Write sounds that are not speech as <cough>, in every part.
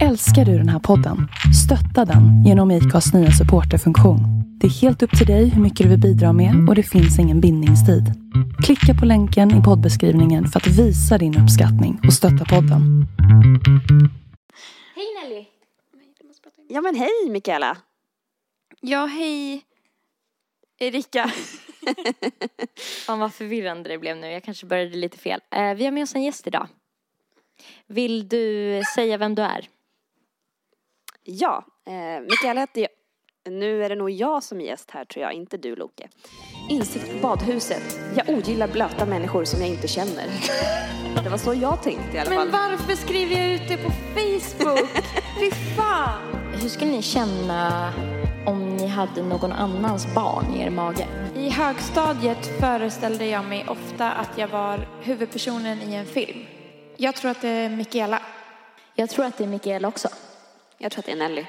Älskar du den här podden? Stötta den genom IKAs nya supporterfunktion. Det är helt upp till dig hur mycket du vill bidra med och det finns ingen bindningstid. Klicka på länken i poddbeskrivningen för att visa din uppskattning och stötta podden. Hej Nelly! Ja men hej Mikaela. Ja, hej Erika. <laughs> Fan vad förvirrande det blev nu, jag kanske började lite fel. Eh, vi har med oss en gäst idag. Vill du säga vem du är? Ja, eh, Mikaela heter jag. Nu är det nog jag som är gäst här tror jag, inte du Loke. Insikt på badhuset. Jag ogillar blöta människor som jag inte känner. Det var så jag tänkte i alla fall. Men varför skriver jag ut det på Facebook? <laughs> Fy fan! Hur skulle ni känna om ni hade någon annans barn i er mage? I högstadiet föreställde jag mig ofta att jag var huvudpersonen i en film. Jag tror att det är Mikaela. Jag tror att det är Mikaela också. Jag tror att det är Nelly.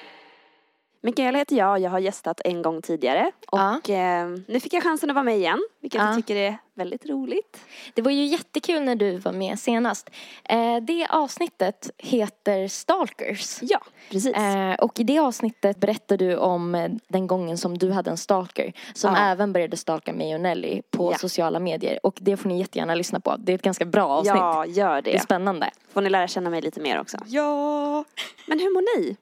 Mikaela heter jag, jag har gästat en gång tidigare och eh, nu fick jag chansen att vara med igen, vilket Ja. jag tycker är väldigt roligt. Det var ju jättekul när du var med senast. Eh, det avsnittet heter Stalkers. Ja, precis. Eh, och i det avsnittet berättar du om den gången som du hade en stalker som Ja. även började stalka mig och Nelly på Ja. sociala medier. Och det får ni jättegärna lyssna på. Det är ett ganska bra avsnitt. ja, gör Det är det. spännande. Får ni lära känna mig lite mer också. Ja. Men hur mår ni?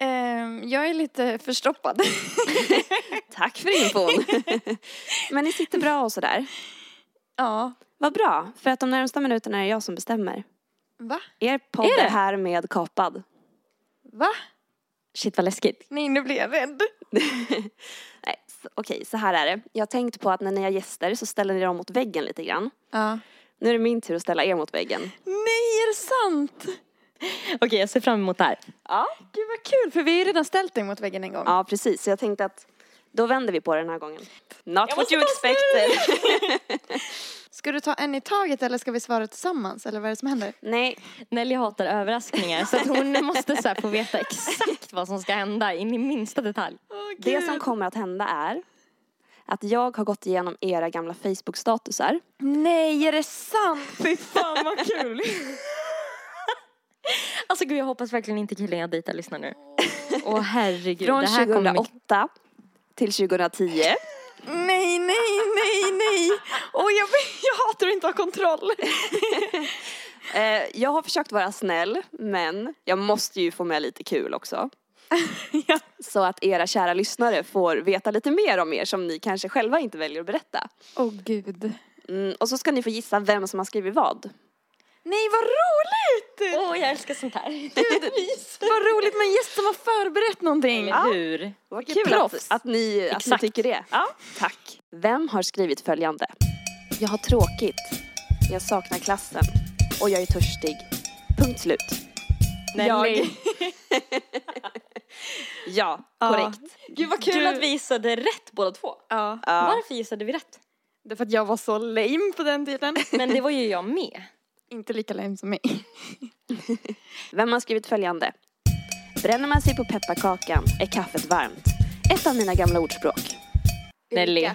Ehm, jag är lite förstoppad. <laughs> Tack för infon. <laughs> Men ni sitter bra och sådär. ja. Vad bra, för att de närmsta minuterna är det jag som bestämmer. Va? Er podd Är är, med kapad. Va? Shit vad läskigt. Nej, nu blir jag rädd. <laughs> Nej, så- okej, så här är det. Jag har tänkt på att när ni har gäster så ställer ni dem mot väggen lite grann. Ja. Nu är det min tur att ställa er mot väggen. Nej, är det sant? <laughs> Okej, jag ser fram emot det här. Ja. Gud vad kul, för vi har ju redan ställt dig mot väggen en gång. Ja, precis. Så jag tänkte att då vänder vi på det den här gången. Not what you expected. <laughs> Ska du ta en i taget eller ska vi svara tillsammans? Eller vad är det som händer? Nej, Nelly hatar överraskningar så att hon <laughs> måste så här få veta exakt vad som ska hända in i minsta detalj. det som kommer att hända är att jag har gått igenom era gamla Facebook-statusar. Nej, är det sant? Fy fan vad kul! Alltså gud jag hoppas verkligen inte killen jag dejtar lyssnar nu. Åh herregud, Från det här kommer mycket 2008 till 2010. Nej, nej, nej, nej. Åh, jag, jag hatar att inte ha kontroll. <laughs> Eh, jag har försökt vara snäll, men jag måste ju få med lite kul också. <laughs> Ja. Så att era kära lyssnare får veta lite mer om er som ni kanske själva inte väljer att berätta. Åh gud. Mm, och så ska ni få gissa vem som har skrivit vad. Nej, vad roligt! Åh jag älskar sånt här. Vad roligt med en gäst som har förberett någonting. Eller hur? Vad Vilket kul att, att, ni, att ni tycker det. Ja, tack. Vem har skrivit följande? Jag har tråkigt. Jag saknar klassen. Och jag är törstig. Punkt slut. Nelly. <laughs> Ja, Ja. korrekt. Gud vad kul Du- att vi gissade rätt båda två. Ja, Ja. Varför gissade vi rätt? det är för att jag var så lame på den tiden. Men det var ju jag med. Inte lika lame som mig. <laughs> Vem har skrivit följande? Bränner man sig på pepparkakan är kaffet varmt. Ett av mina gamla ordspråk. Nelly.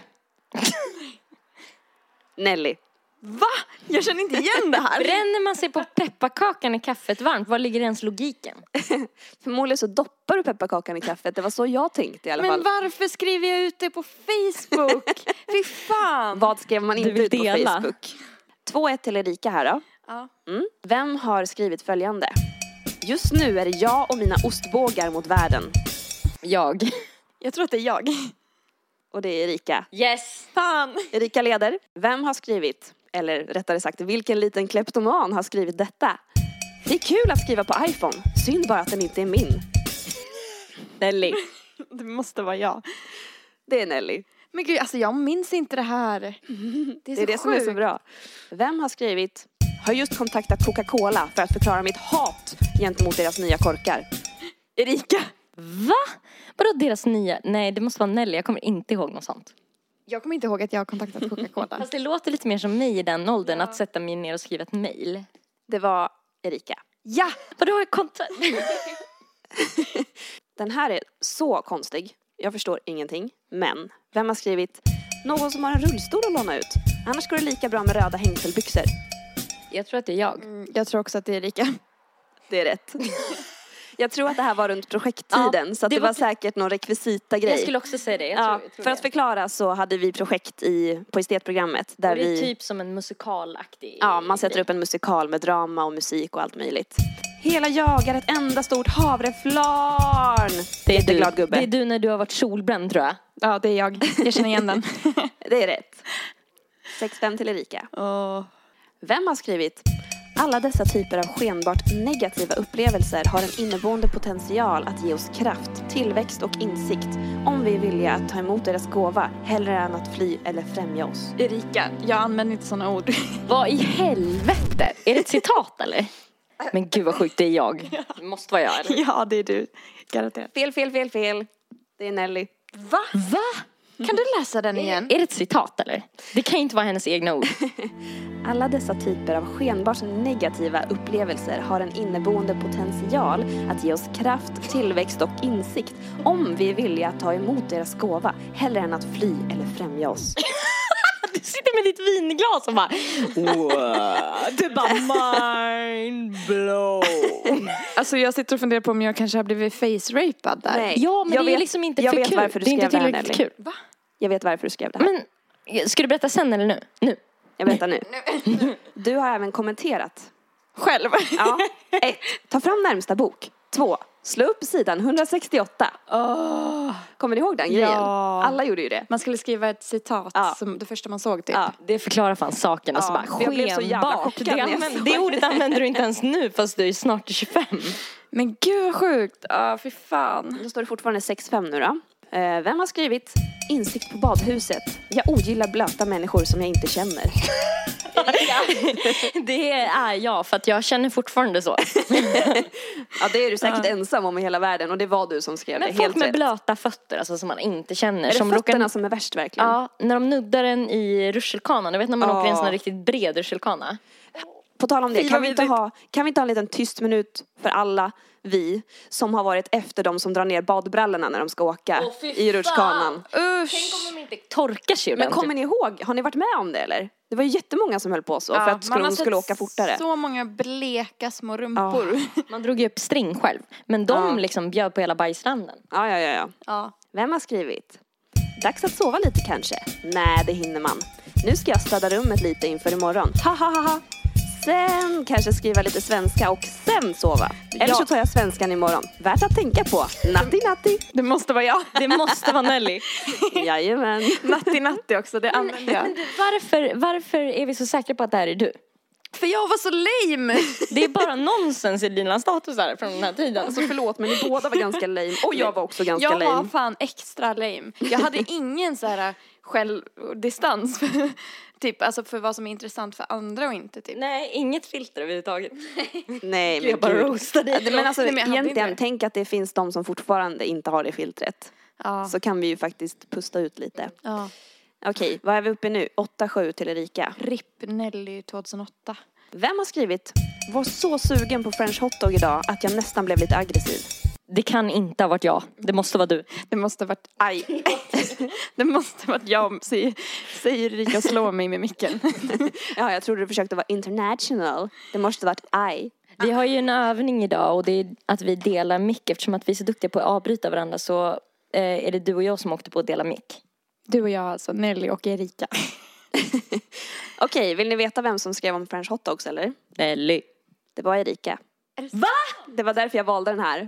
<laughs> Nelly. Va? Jag känner inte igen det här. Bränner man sig på pepparkakan i kaffet varmt, var ligger ens logiken? <laughs> Förmodligen så doppar du pepparkakan i kaffet. Det var så jag tänkte i alla Men fall. varför skriver jag ut det på Facebook? Fy fan. Vad skrev man inte ut på dela. Facebook? 2-1 till Erika här då. Mm. Vem har skrivit följande? Just nu är det jag och mina ostbågar mot världen. Jag. <laughs> Jag tror att det är jag. Och det är Erika. Yes! Fan. Erika leder. Vem har skrivit, eller rättare sagt vilken liten kleptoman har skrivit detta? Det är kul att skriva på iPhone, synd bara att den inte är min. <laughs> Nelly. Det måste vara jag. Det är Nelly. Men gud, alltså jag minns inte det här. <laughs> Det är, Det är så det som är så bra. Vem har skrivit har just kontaktat Coca-Cola för att förklara mitt hat gentemot deras nya korkar. Erika. Va? Vadå deras nya? Nej, det måste vara Nelly. Jag kommer inte ihåg något sånt. Jag kommer inte ihåg att jag har kontaktat Coca-Cola. <laughs> Fast det låter lite mer som mig i den åldern, att sätta mig ner och skriva ett mail. Det var Erika. ja! Vadå har jag kontakt? <laughs> Den här är så konstig. Jag förstår ingenting. Men vem har skrivit någon som har en rullstol att låna ut? Annars går det lika bra med röda hängselbyxor. Jag tror att det är jag. Mm, Jag tror också att det är Erika. <laughs> Det är rätt. <laughs> Jag tror att det här var runt projekttiden Ja, så att det det, var var säkert någon rekvisita-grej. Jag skulle också säga det. Jag ja, tror, jag tror för det. att förklara så hade vi projekt i, på estetprogrammet där det är vi typ som en musikalaktig Ja, man sätter grej. upp en musikal med drama och musik och allt möjligt. Hela jag är ett enda stort havreflarn. Det är, du. gubbe. det är du när du har varit solbränd tror jag. Ja, det är jag. Jag känner igen den. <laughs> Det är rätt. 6-5 till Erika. Vem har skrivit? Alla dessa typer av skenbart negativa upplevelser har en inneboende potential att ge oss kraft, tillväxt och insikt om vi är villiga att ta emot deras gåva hellre än att fly eller främja oss. Erika, jag använder inte sådana ord. <laughs> Vad i helvete? Är det ett citat eller? Men gud vad sjukt, det är jag. Det måste vara jag eller? ja, det är du. Garanterat. Fel, fel, fel, fel. Det är Nelly. Va? Va? Kan du läsa den igen? Är det ett citat eller? Det kan ju inte vara hennes egna ord. <laughs> Alla dessa typer av skenbart negativa upplevelser har en inneboende potential att ge oss kraft, tillväxt och insikt om vi är villiga att ta emot deras gåva hellre än att fly eller främja oss. <laughs> Sitter med ditt vinglas och bara wow. Du bara mind blow. Alltså jag sitter och funderar på om jag kanske har blivit face-rapad där. Nej. Ja men Jag det är vet- liksom inte jag för vet kul. varför du det är inte skrev det här, tillräckligt kul. Va? Jag vet varför du skrev det här. Men ska du berätta sen eller nu? Nu. Jag berättar nu. Du har även kommenterat. Själv? Ja. <laughs> Ett, Ta fram närmsta bok. Två, Slå upp sidan 168. Kommer ni ihåg den grejen? Ja. Alla gjorde ju det. Man skulle skriva ett citat Ja. som det första man såg typ. Ja. Det förklarar fan saken. Alltså Ja, bara, jag blev så jävla chockad Det, använder, det ordet använder du inte ens nu fast du är snart 25. Men gud vad sjukt. Ja, fy fan. Då står det fortfarande 6-5 nu då. Eh, vem har skrivit Insikt på badhuset? Jag ogillar blöta människor som jag inte känner. <laughs> Det är jag för att jag känner fortfarande så. <laughs> Ja, det är du säkert ensam om i hela världen och det var du som skrev Men det. folk Helt med rätt. blöta fötter alltså som man inte känner. Är det som fötterna råkar- som är värst verkligen? Ja, när de nuddar en i rutschkanan. Du vet när man Ja. åker i en sån här riktigt bred rutschkana. På tal om det, kan vi, inte ha, kan vi inte ha en liten tyst minut för alla vi som har varit efter de som drar ner badbrallorna när de ska åka Åh, fy i rutschkanan? Usch. Tänk om de inte torkar sig Men ordentligt. kommer ni ihåg, har ni varit med om det eller? Det var ju jättemånga som höll på så för att man skulle, de skulle åka fortare. så många bleka små rumpor. <laughs> Man drog ju upp string själv. Men de Ja. liksom bjöd på hela bajsranden. Ja, ja, ja, ja. Ja. Vem har skrivit? Dags att sova lite kanske? Nej, det hinner man. Nu ska jag städa rummet lite inför imorgon. Ha, ha, ha, ha. Sen kanske skriva lite svenska och sen sova. Eller Ja. så tar jag svenskan imorgon. Värt att tänka på. Natti, natti. Det måste vara jag. Det måste vara Nelly. <laughs> Jajamän. Natti natti också, det använder jag. Men varför, varför är vi så säkra på att det här är du? För jag var så lame! Det är bara nonsens i dina statusar från den här tiden. Alltså förlåt men ni båda var ganska lame. Och jag var också ganska Jag var lame. fan extra lame. Jag hade ingen så här självdistans. <laughs> Typ, alltså för vad som är intressant för andra och inte typ. Nej, inget filter överhuvudtaget. Nej men Jag bara gud. roastade dig. Men alltså Nej, men egentligen, tänk att det finns de som fortfarande inte har det filtret. Ja. Så kan vi ju faktiskt pusta ut lite. ja. Okej, vad är vi uppe nu? 8-7 till Erika. RIP Nelly 2008. Vem har skrivit Var så sugen på french hotdog idag att jag nästan blev lite aggressiv. Det kan inte ha varit jag. Det måste vara du. Det måste ha varit, aj. <laughs> det måste ha varit jag, säger, säger Erika slå mig med micken. <laughs> Ja, jag trodde du försökte vara international. Det måste varit I. Vi har ju en övning idag och det är att vi delar mick. Eftersom att vi är så duktiga på att avbryta varandra så eh, är det du och jag som åkte på att dela mick. Du och jag alltså, Nelly och Erika. <laughs> Okej, vill ni veta vem som skrev om french hotdogs eller? Nelly. Det var Erika. Va? Det var därför jag valde den här.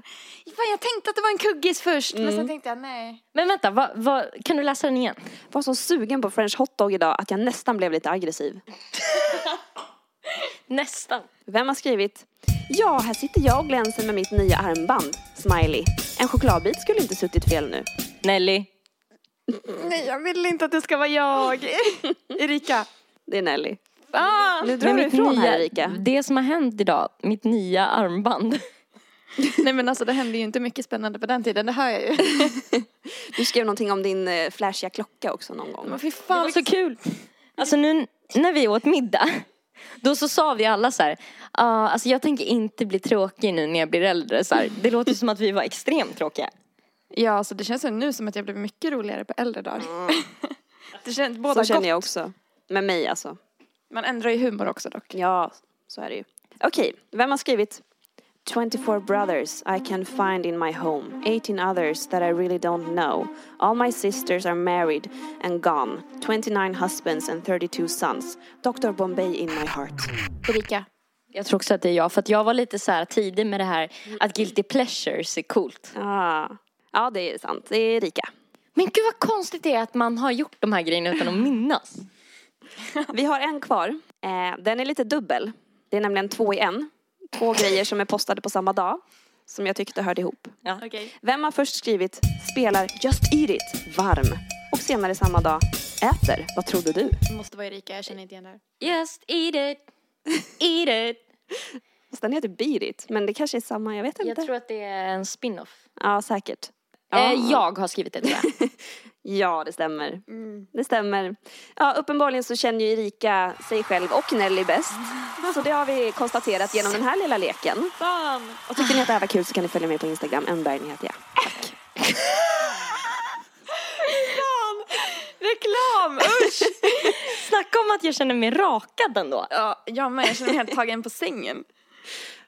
Fan, jag tänkte att det var en kuggis först, men sen tänkte jag nej. Men vänta, vad, vad, kan du läsa den igen? Var så sugen på french hotdog idag att jag nästan blev lite aggressiv. <laughs> Nästan. Vem har skrivit? Ja, här sitter jag och glänser med mitt nya armband. Smiley. En chokladbit skulle inte suttit fel nu. Nelly. Nej, jag vill inte att det ska vara jag. <laughs> Erika. Det är Nelly. Ah. Nu drar du ifrån nya, här Erika. Det som har hänt idag, mitt nya armband. <laughs> Nej men alltså det hände ju inte mycket spännande på den tiden, det hör jag ju. <laughs> Du skrev någonting om din eh, flashiga klocka också någon gång. Men fy Det fan var så kul. Alltså nu när vi åt middag, <laughs> då så sa vi alla så här, "Ah, alltså jag tänker inte bli tråkig nu när jag blir äldre. Så här, det låter som att vi var extremt tråkiga. Ja, alltså det känns nu som att jag blev mycket roligare på äldre dagar. det känns båda Så känner gott. jag också. Med mig alltså. Man ändrar ju humor också dock. Ja, så är det ju. Okej, vem har skrivit? 24 brothers I can find in my home, 18 others that I really don't know. All my sisters are married and gone, 29 husbands and 32 sons. Dr. Bombay in my heart. Erika. Jag tror också att det är jag, för att jag var lite så här tidig med det här att guilty pleasures är coolt. Ah. Ja, det är sant. Det är Rika. Men gud vad konstigt det är att man har gjort de här grejerna utan att minnas. Vi har en kvar. Eh, den är lite dubbel. Det är nämligen två i en. Två grejer som är postade på samma dag. Som jag tyckte hörde ihop. Ja. Okej. Vem har först skrivit spelar Just Eat It varm och senare samma dag äter Vad trodde du? Det måste vara Erika, jag känner inte igen det här. Just eat it, eat it. Fast den heter Beat It, men det kanske är samma, jag vet inte. Jag tror att det är en spin-off. Ja, säkert. Eh, jag har skrivit det tror jag. <laughs> Ja, det stämmer. Det stämmer. Ja, uppenbarligen så känner ju Erika sig själv och Nelly bäst. Så det har vi konstaterat genom den här lilla leken. Fan! Och tycker ni att det här var kul så kan ni följa mig på Instagram, Enberg heter jag. Reklam! Usch! <laughs> Snacka om att jag känner mig rakad ändå. Ja, jag med. Jag känner mig helt tagen på sängen.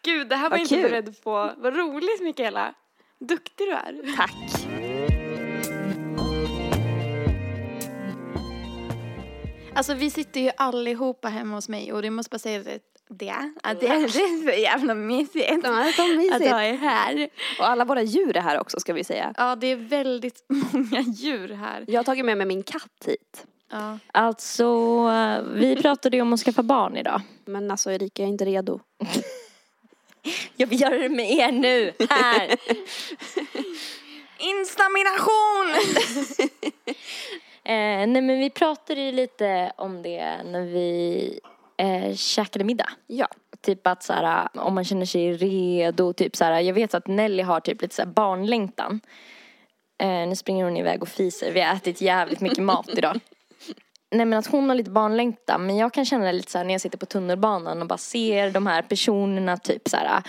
Gud, det här var jag inte beredd på. Vad roligt Mikaela. Duktig du är. Tack. Alltså vi sitter ju allihopa hemma hos mig och det måste bara säga det, det, att det, <laughs> det är så jävla mysigt Ja, det är så att mysigt. ha er här. Och alla våra djur är här också ska vi säga. Ja, det är väldigt <laughs> många djur här. Jag har tagit med mig min katt hit. Ja. Alltså, vi pratade ju om att skaffa barn idag. Men alltså Erika, jag är inte redo. <laughs> Jag vill göra det med er nu, här. Instamination! <laughs> Eh, nej men vi pratade ju lite om det när vi eh, käkade middag. Ja. Typ att så här, om man känner sig redo, typ så här, jag vet att Nelly har typ lite så här barnlängtan. Eh, nu springer hon iväg och fiser, vi har ätit jävligt mycket mat idag. Nej men att hon har lite barnlängtan, men jag kan känna det lite så här när jag sitter på tunnelbanan och bara ser de här personerna typ så här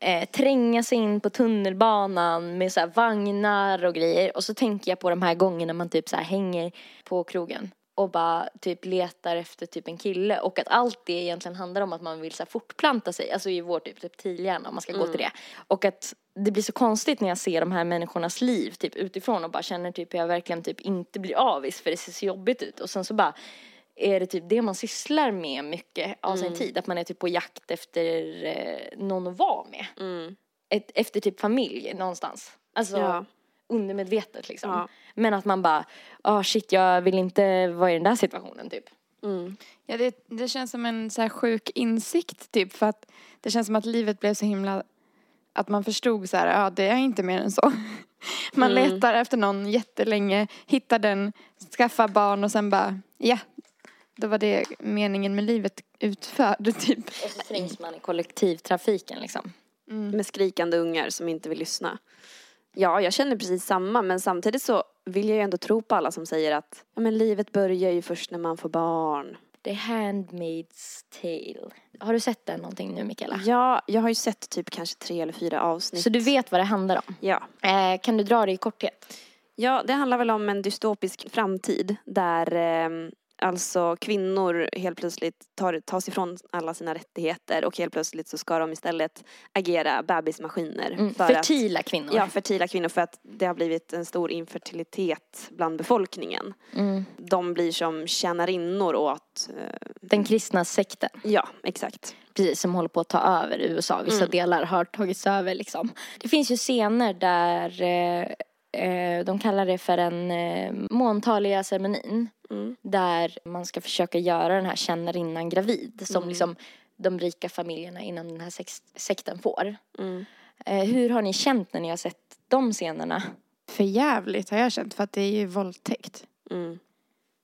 eh, tränga sig in på tunnelbanan med så här vagnar och grejer. Och så tänker jag på de här gångerna man typ så här hänger på krogen och bara typ letar efter typ en kille och att allt det egentligen handlar om att man vill så här fortplanta sig, alltså i vår typ reptilhjärna om man ska gå till det. Och att det blir så konstigt när jag ser de här människornas liv typ utifrån och bara känner typ jag verkligen typ inte blir avis för det ser så jobbigt ut och sen så bara är det typ det man sysslar med mycket av sin tid, att man är typ på jakt efter eh, någon att vara med. Mm. Ett, efter typ familj någonstans. Alltså Ja. undermedvetet liksom. Ja. Men att man bara, ah shit jag vill inte vara i den där situationen typ. Mm. Ja, det, det känns som en så här sjuk insikt typ för att det känns som att livet blev så himla att man förstod så här, ja det är inte mer än så. <laughs> Man Mm. letar efter någon jättelänge, hittar den, skaffar barn och sen bara, ja, då var det meningen med livet utförd <laughs> typ. Och så trängs man i kollektivtrafiken liksom. Med skrikande ungar som inte vill lyssna. Ja, jag känner precis samma men samtidigt så vill jag ju ändå tro på alla som säger att ja, men livet börjar ju först när man får barn. The Handmaid's Tale. Har du sett den någonting nu Mikaela? Ja, jag har ju sett typ kanske tre eller fyra avsnitt. Så du vet vad det handlar om? Ja. Eh, kan du dra det i korthet? Ja, det handlar väl om en dystopisk framtid där eh, alltså kvinnor helt plötsligt tar, tas ifrån alla sina rättigheter och helt plötsligt så ska de istället agera bebismaskiner. Mm. för Fertila kvinnor. Att, ja, fertila kvinnor för att det har blivit en stor infertilitet bland befolkningen. Mm. De blir som tjänarinnor åt, eh, Den kristna sekten. ja exakt. precis som håller på att ta över USA. Vissa Mm. delar har tagits över liksom. Det finns ju scener där eh, eh, de kallar det för en eh, måntaliga ceremonin. Mm. Där man ska försöka göra den här kännarinnan gravid. Som Mm. liksom de rika familjerna inom den här sex- sekten får. Mm. Eh, hur har ni känt när ni har sett de scenerna? För jävligt har jag känt för att det är ju våldtäkt. Mm.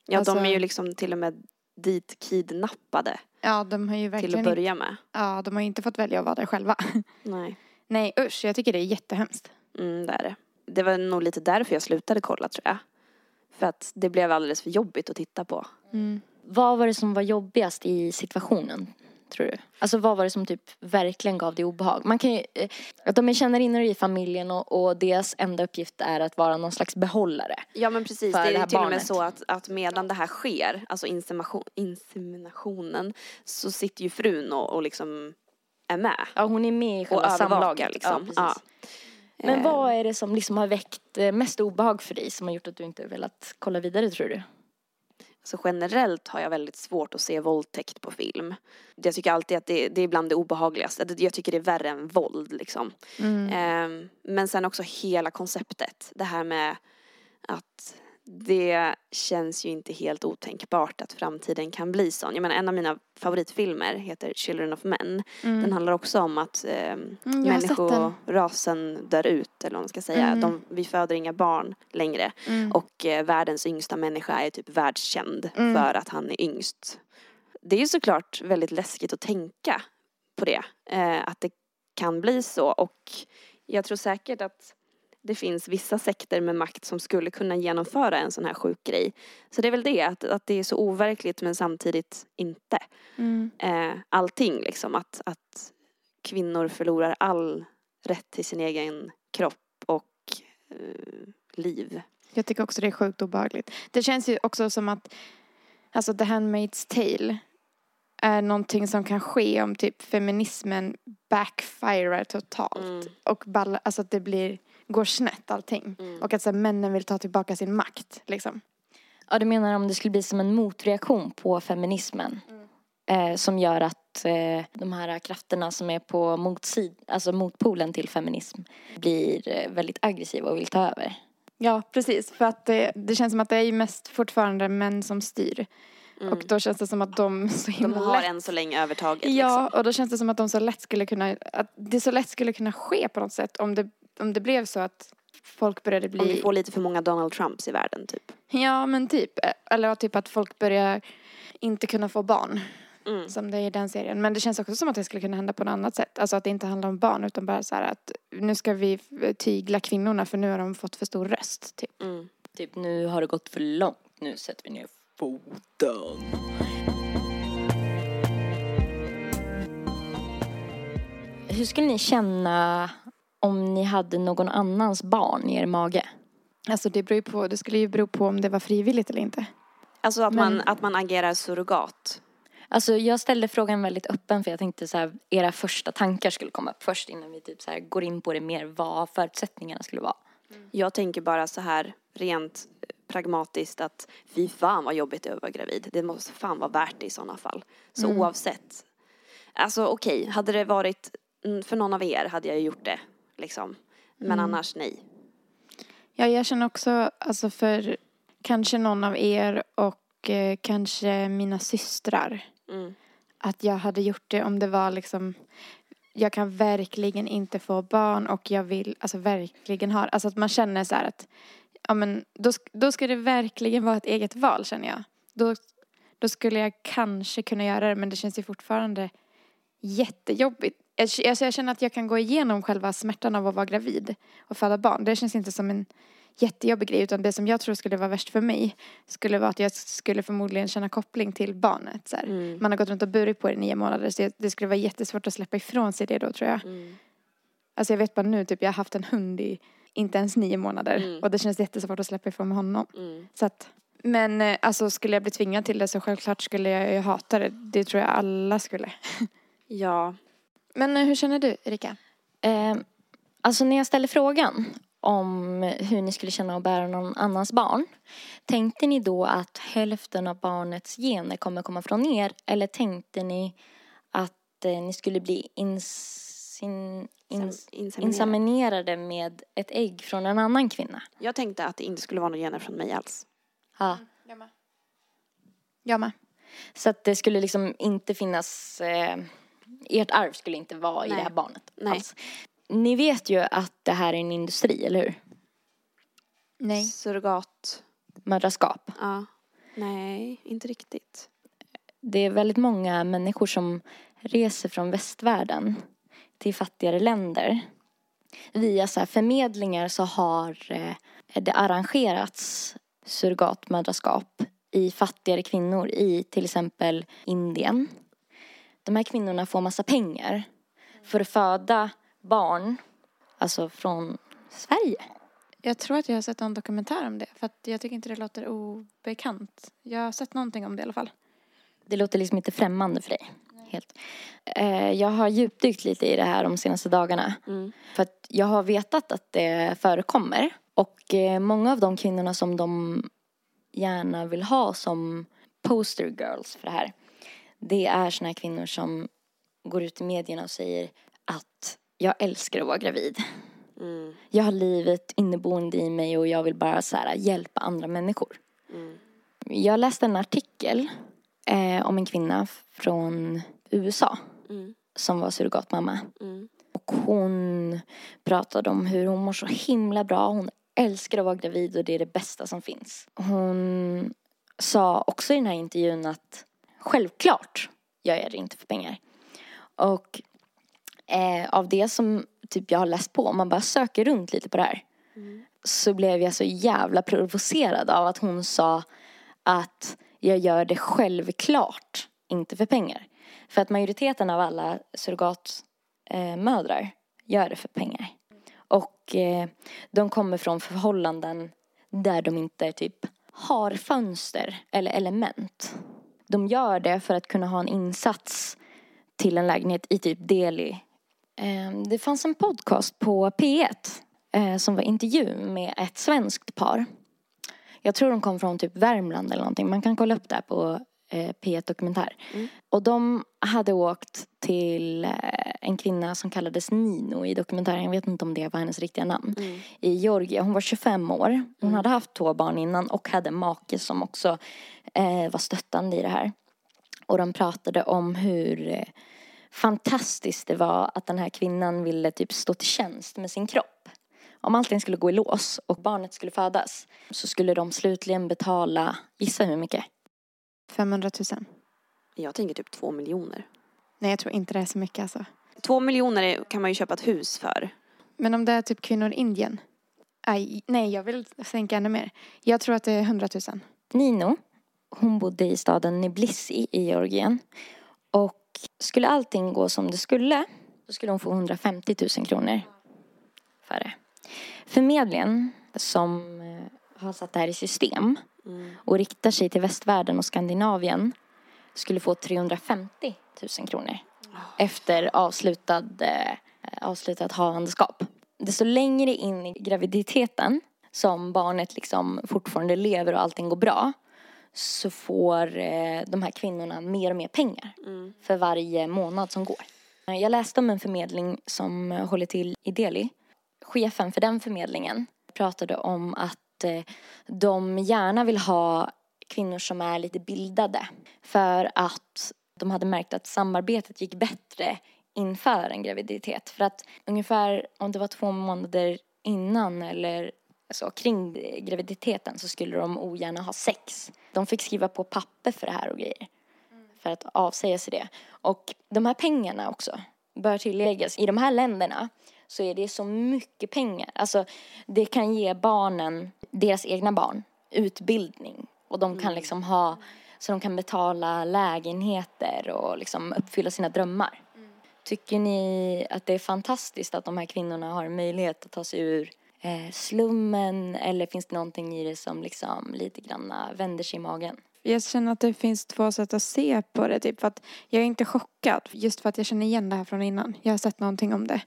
Ja, Alltså- de är ju liksom till och med dit kidnappade Ja, de har ju till verkligen att börja med. Ja, de har ju inte fått välja att vara där själva. <laughs> Nej. Nej usch, jag tycker det är jättehemskt. Mm, det är det. Det var nog lite därför jag slutade kolla tror jag. För att det blev alldeles för jobbigt att titta på. Mm. Vad var det som var jobbigast i situationen? Tror du? Alltså vad var det som typ verkligen gav dig obehag? Man kan ju, eh, att de är kännarinnor i familjen och, och deras enda uppgift är att vara någon slags behållare. Ja men precis, det det är till och med barnet. så att, att medan det här sker, alltså insemination, inseminationen, så sitter ju frun och, och liksom är med. Ja, hon är med i själva samlaget. liksom. Ja, Ja. Men Eh, vad är det som liksom har väckt eh, mest obehag för dig som har gjort att du inte velat kolla vidare tror du? Så generellt har jag väldigt svårt att se våldtäkt på film. Jag tycker alltid att det, det är bland det obehagligaste. Det- Jag tycker det är värre än våld liksom. Mm. Ehm, men sen också hela konceptet. Det här med att det känns ju inte helt otänkbart att framtiden kan bli sån. Jag menar en av mina favoritfilmer heter Children of Men. Mm. Den handlar också om att ehm, Mm, människorasen dör ut eller vad man ska säga. Mm. De, vi föder inga barn längre. Mm. Och eh, världens yngsta människa är typ världskänd Mm. för att han är yngst. Det är ju såklart väldigt läskigt att tänka på det. Eh, att det kan bli så. Och jag tror säkert att det finns vissa sekter med makt som skulle kunna genomföra en sån här sjuk grej. Så det är väl det, att, att det är så overkligt men samtidigt inte. Mm. Eh, allting liksom, att, att kvinnor förlorar all rätt till sin egen kropp och eh, liv. Jag tycker också det är sjukt obehagligt. Det känns ju också som att alltså The Handmaid's Tale är någonting som kan ske om typ feminismen backfirar totalt. Mm. Och balla, alltså att det blir, går snett allting. Mm. Och att så här, männen vill ta tillbaka sin makt liksom. Ja, du menar om det skulle bli som en motreaktion på feminismen? Eh, som gör att eh, de här krafterna som är på motsid, alltså motpolen till feminism blir eh, väldigt aggressiva och vill ta över. Ja, precis. För att det, det känns som att det är ju mest fortfarande män som styr. Mm. Och då känns det som att de så De himla har lätt än så länge övertaget. Ja, Liksom. och då känns det som att de så lätt skulle kunna, att det så lätt skulle kunna ske på något sätt om det, om det blev så att folk började Om vi bli, får lite för många Donald Trumps i världen typ. ja men typ, eller typ att folk börjar inte kunna få barn, Mm. som det är i den serien. Men det känns också som att det skulle kunna hända på något annat sätt, alltså att det inte handlar om barn utan bara så här att nu ska vi tygla kvinnorna för nu har de fått för stor röst, typ. Mm. Typ nu har det gått för långt, nu sätter vi ner foten. Hur skulle ni känna om ni hade någon annans barn i er mage? Alltså det beror ju på, det skulle ju bero på om det var frivilligt eller inte. Alltså att, Men- man, att man agerar surrogat. Alltså jag ställde frågan väldigt öppen för jag tänkte så här, era första tankar skulle komma upp först innan vi typ så här går in på det mer vad förutsättningarna skulle vara. Jag tänker bara så här rent pragmatiskt att fy fan vad jobbigt det är att vara gravid. Det måste fan vara värt det i sådana fall. Så Mm. oavsett. Alltså okej, hade det varit mm, för någon av er hade jag gjort det liksom. Men Mm. annars nej. Ja, jag känner också, alltså för kanske någon av er och eh, kanske mina systrar. Mm. Att jag hade gjort det om det var liksom, jag kan verkligen inte få barn och jag vill, alltså verkligen ha, alltså att man känner så här att, ja men då, då ska det verkligen vara ett eget val känner jag. Då, då skulle jag kanske kunna göra det men det känns ju fortfarande jättejobbigt. Jag, alltså jag känner att jag kan gå igenom själva smärtan av att vara gravid och föda barn. Det känns inte som en jättejobbig grej utan det som jag tror skulle vara värst för mig skulle vara att jag skulle förmodligen känna koppling till barnet. Så. Mm. Man har gått runt och burit på det i nio månader så det- det skulle vara jättesvårt att släppa ifrån sig det då tror jag. Mm. Alltså jag vet bara nu, typ jag har haft en hund i inte ens nio månader Mm. och det känns jättesvårt att släppa ifrån honom. Mm. Så att, men eh, alltså skulle jag bli tvingad till det så självklart skulle jag ju hata det. Det tror jag alla skulle. <laughs> Ja. Men eh, hur känner du Erika? Eh, alltså när jag ställde frågan om hur ni skulle känna att bära någon annans barn. Tänkte ni då att hälften av barnets gener kommer komma från er? Eller tänkte ni att eh, ni skulle bli insin, ins, Inseminerad. inseminerade med ett ägg från en annan kvinna? Jag tänkte att det inte skulle vara några gener från mig alls. Ja. Jag med. Jag med. Så att det skulle liksom inte finnas, eh, ert arv skulle inte vara i Nej. det här barnet Nej. alls. Ni vet ju att det här är en industri, eller hur? Nej. Surrogat. Mödraskap. Ja. Nej, inte riktigt. Det är väldigt många människor som reser från västvärlden till fattigare länder. Via så här förmedlingar så har eh, det arrangerats surrogatmödraskap i fattigare kvinnor i till exempel Indien. De här kvinnorna får massa pengar för att föda barn, alltså från Sverige. Jag tror att jag har sett en dokumentär om det. För att jag tycker inte det låter obekant. Jag har sett någonting om det i alla fall. Det låter liksom inte främmande för dig. helt. Eh, jag har djupdykt lite i det här de senaste dagarna. Mm. För att jag har vetat att det förekommer. Och eh, många av de kvinnorna som de gärna vill ha som poster girls för det här. Det är såna här kvinnor som går ut i medierna och säger att jag älskar att vara gravid. Mm. Jag har livet inneboende i mig och jag vill bara så här, hjälpa andra människor. Mm. Jag läste en artikel eh, om en kvinna från USA Mm. som var surrogatmamma. Mm. Och hon pratade om hur hon mår så himla bra. Hon älskar att vara gravid och det är det bästa som finns. Hon sa också i den här intervjun att självklart gör jag det inte för pengar. Och eh, av det som typ jag har läst på, om man bara söker runt lite på det här. Så blev jag så jävla provocerad av att hon sa att jag gör det självklart, inte för pengar. För att majoriteten av alla surrogatmödrar eh, gör det för pengar. Och eh, de kommer från förhållanden där de inte typ har fönster eller element. De gör det för att kunna ha en insats till en lägenhet i typ Delhi. Ehm, det fanns en podcast på P1 eh, som var intervju med ett svenskt par. Jag tror de kom från typ Värmland eller någonting. Man kan kolla upp det här på eh, P1 Dokumentär. Och de hade åkt till eh, en kvinna som kallades Nino i dokumentären. Jag vet inte om det var hennes riktiga namn. I Georgia. Hon var 25 år. Hon hade haft två barn innan och hade en make som också eh, var stöttande i det här. Och de pratade om hur eh, fantastiskt det var att den här kvinnan ville typ stå till tjänst med sin kropp. Om allting skulle gå i lås och barnet skulle födas så skulle de slutligen betala, gissa hur mycket? 500 000. Jag tänker typ två miljoner. Nej, jag tror inte det är så mycket alltså. Två miljoner kan man ju köpa ett hus för. Men om det är typ kvinnor i Indien? Aj, nej, jag vill sänka ännu mer. Jag tror att det är 100 000. Nino, hon bodde i staden Tbilisi i Georgien. Och skulle allting gå som det skulle, så skulle hon få 150 000 kronor för det. Förmedlingen, som eh, har satt det här i system och riktar sig till västvärlden och Skandinavien, skulle få 350 000 kronor efter avslutad, eh, avslutat havandeskap. Desto längre in i graviditeten som barnet liksom fortfarande lever och allting går bra så får eh, de här kvinnorna mer och mer pengar för varje månad som går. Jag läste om en förmedling som håller till i Delhi. Chefen för den förmedlingen pratade om att eh, de gärna vill ha kvinnor som är lite bildade för att de hade märkt att samarbetet gick bättre inför en graviditet. För att ungefär om det var två månader innan eller så, kring graviditeten så skulle de ogärna ha sex. De fick skriva på papper för det här och grejer. För att avsäga sig det. Och de här pengarna också bör tilläggas. I de här länderna så är det så mycket pengar. Alltså det kan ge barnen, deras egna barn, utbildning. Och de kan liksom ha, så de kan betala lägenheter och liksom uppfylla sina drömmar. Tycker ni att det är fantastiskt att de här kvinnorna har möjlighet att ta sig ur eh, slummen eller finns det någonting i det som liksom lite grann vänder sig i magen? Jag känner att det finns två sätt att se på det. Typ, för att jag är inte chockad just för att jag känner igen det här från innan. Jag har sett någonting om det.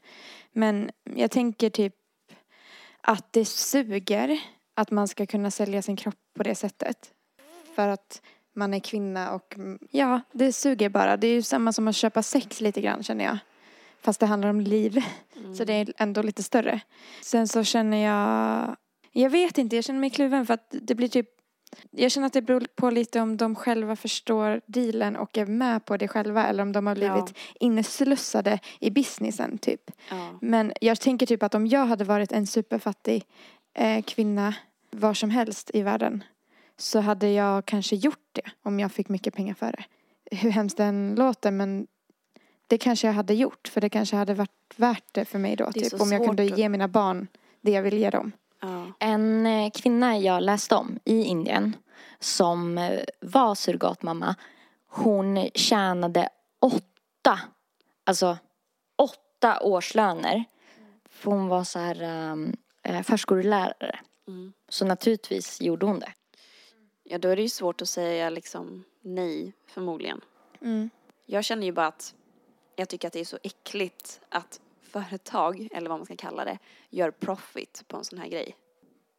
Men jag tänker typ att det suger att man ska kunna sälja sin kropp på det sättet. För att man är kvinna och mm, ja, det suger bara. Det är ju samma som att köpa sex lite grann känner jag. Fast det handlar om liv. Så det är ändå lite större. Sen så känner jag, jag vet inte, jag känner mig kluven för att det blir typ jag känner att det beror på lite om de själva förstår dealen och är med på det själva eller om de har blivit inneslussade i businessen typ. Ja. Men jag tänker typ att om jag hade varit en superfattig eh, kvinna var som helst i världen så hade jag kanske gjort det om jag fick mycket pengar för det. Hur hemskt den låter men det kanske jag hade gjort för det kanske hade varit värt det för mig då. Typ, om jag kunde ge mina barn det jag vill ge dem. Ja. En eh, kvinna jag läste om i Indien som eh, var surrogatmamma, hon tjänade åtta, alltså åtta årslöner. För hon var så här um, förskollärare. Mm. Så naturligtvis gjorde hon det. ja, då är det ju svårt att säga liksom nej förmodligen. Mm. Jag känner ju bara att jag tycker att det är så äckligt att företag, eller vad man ska kalla det, gör profit på en sån här grej.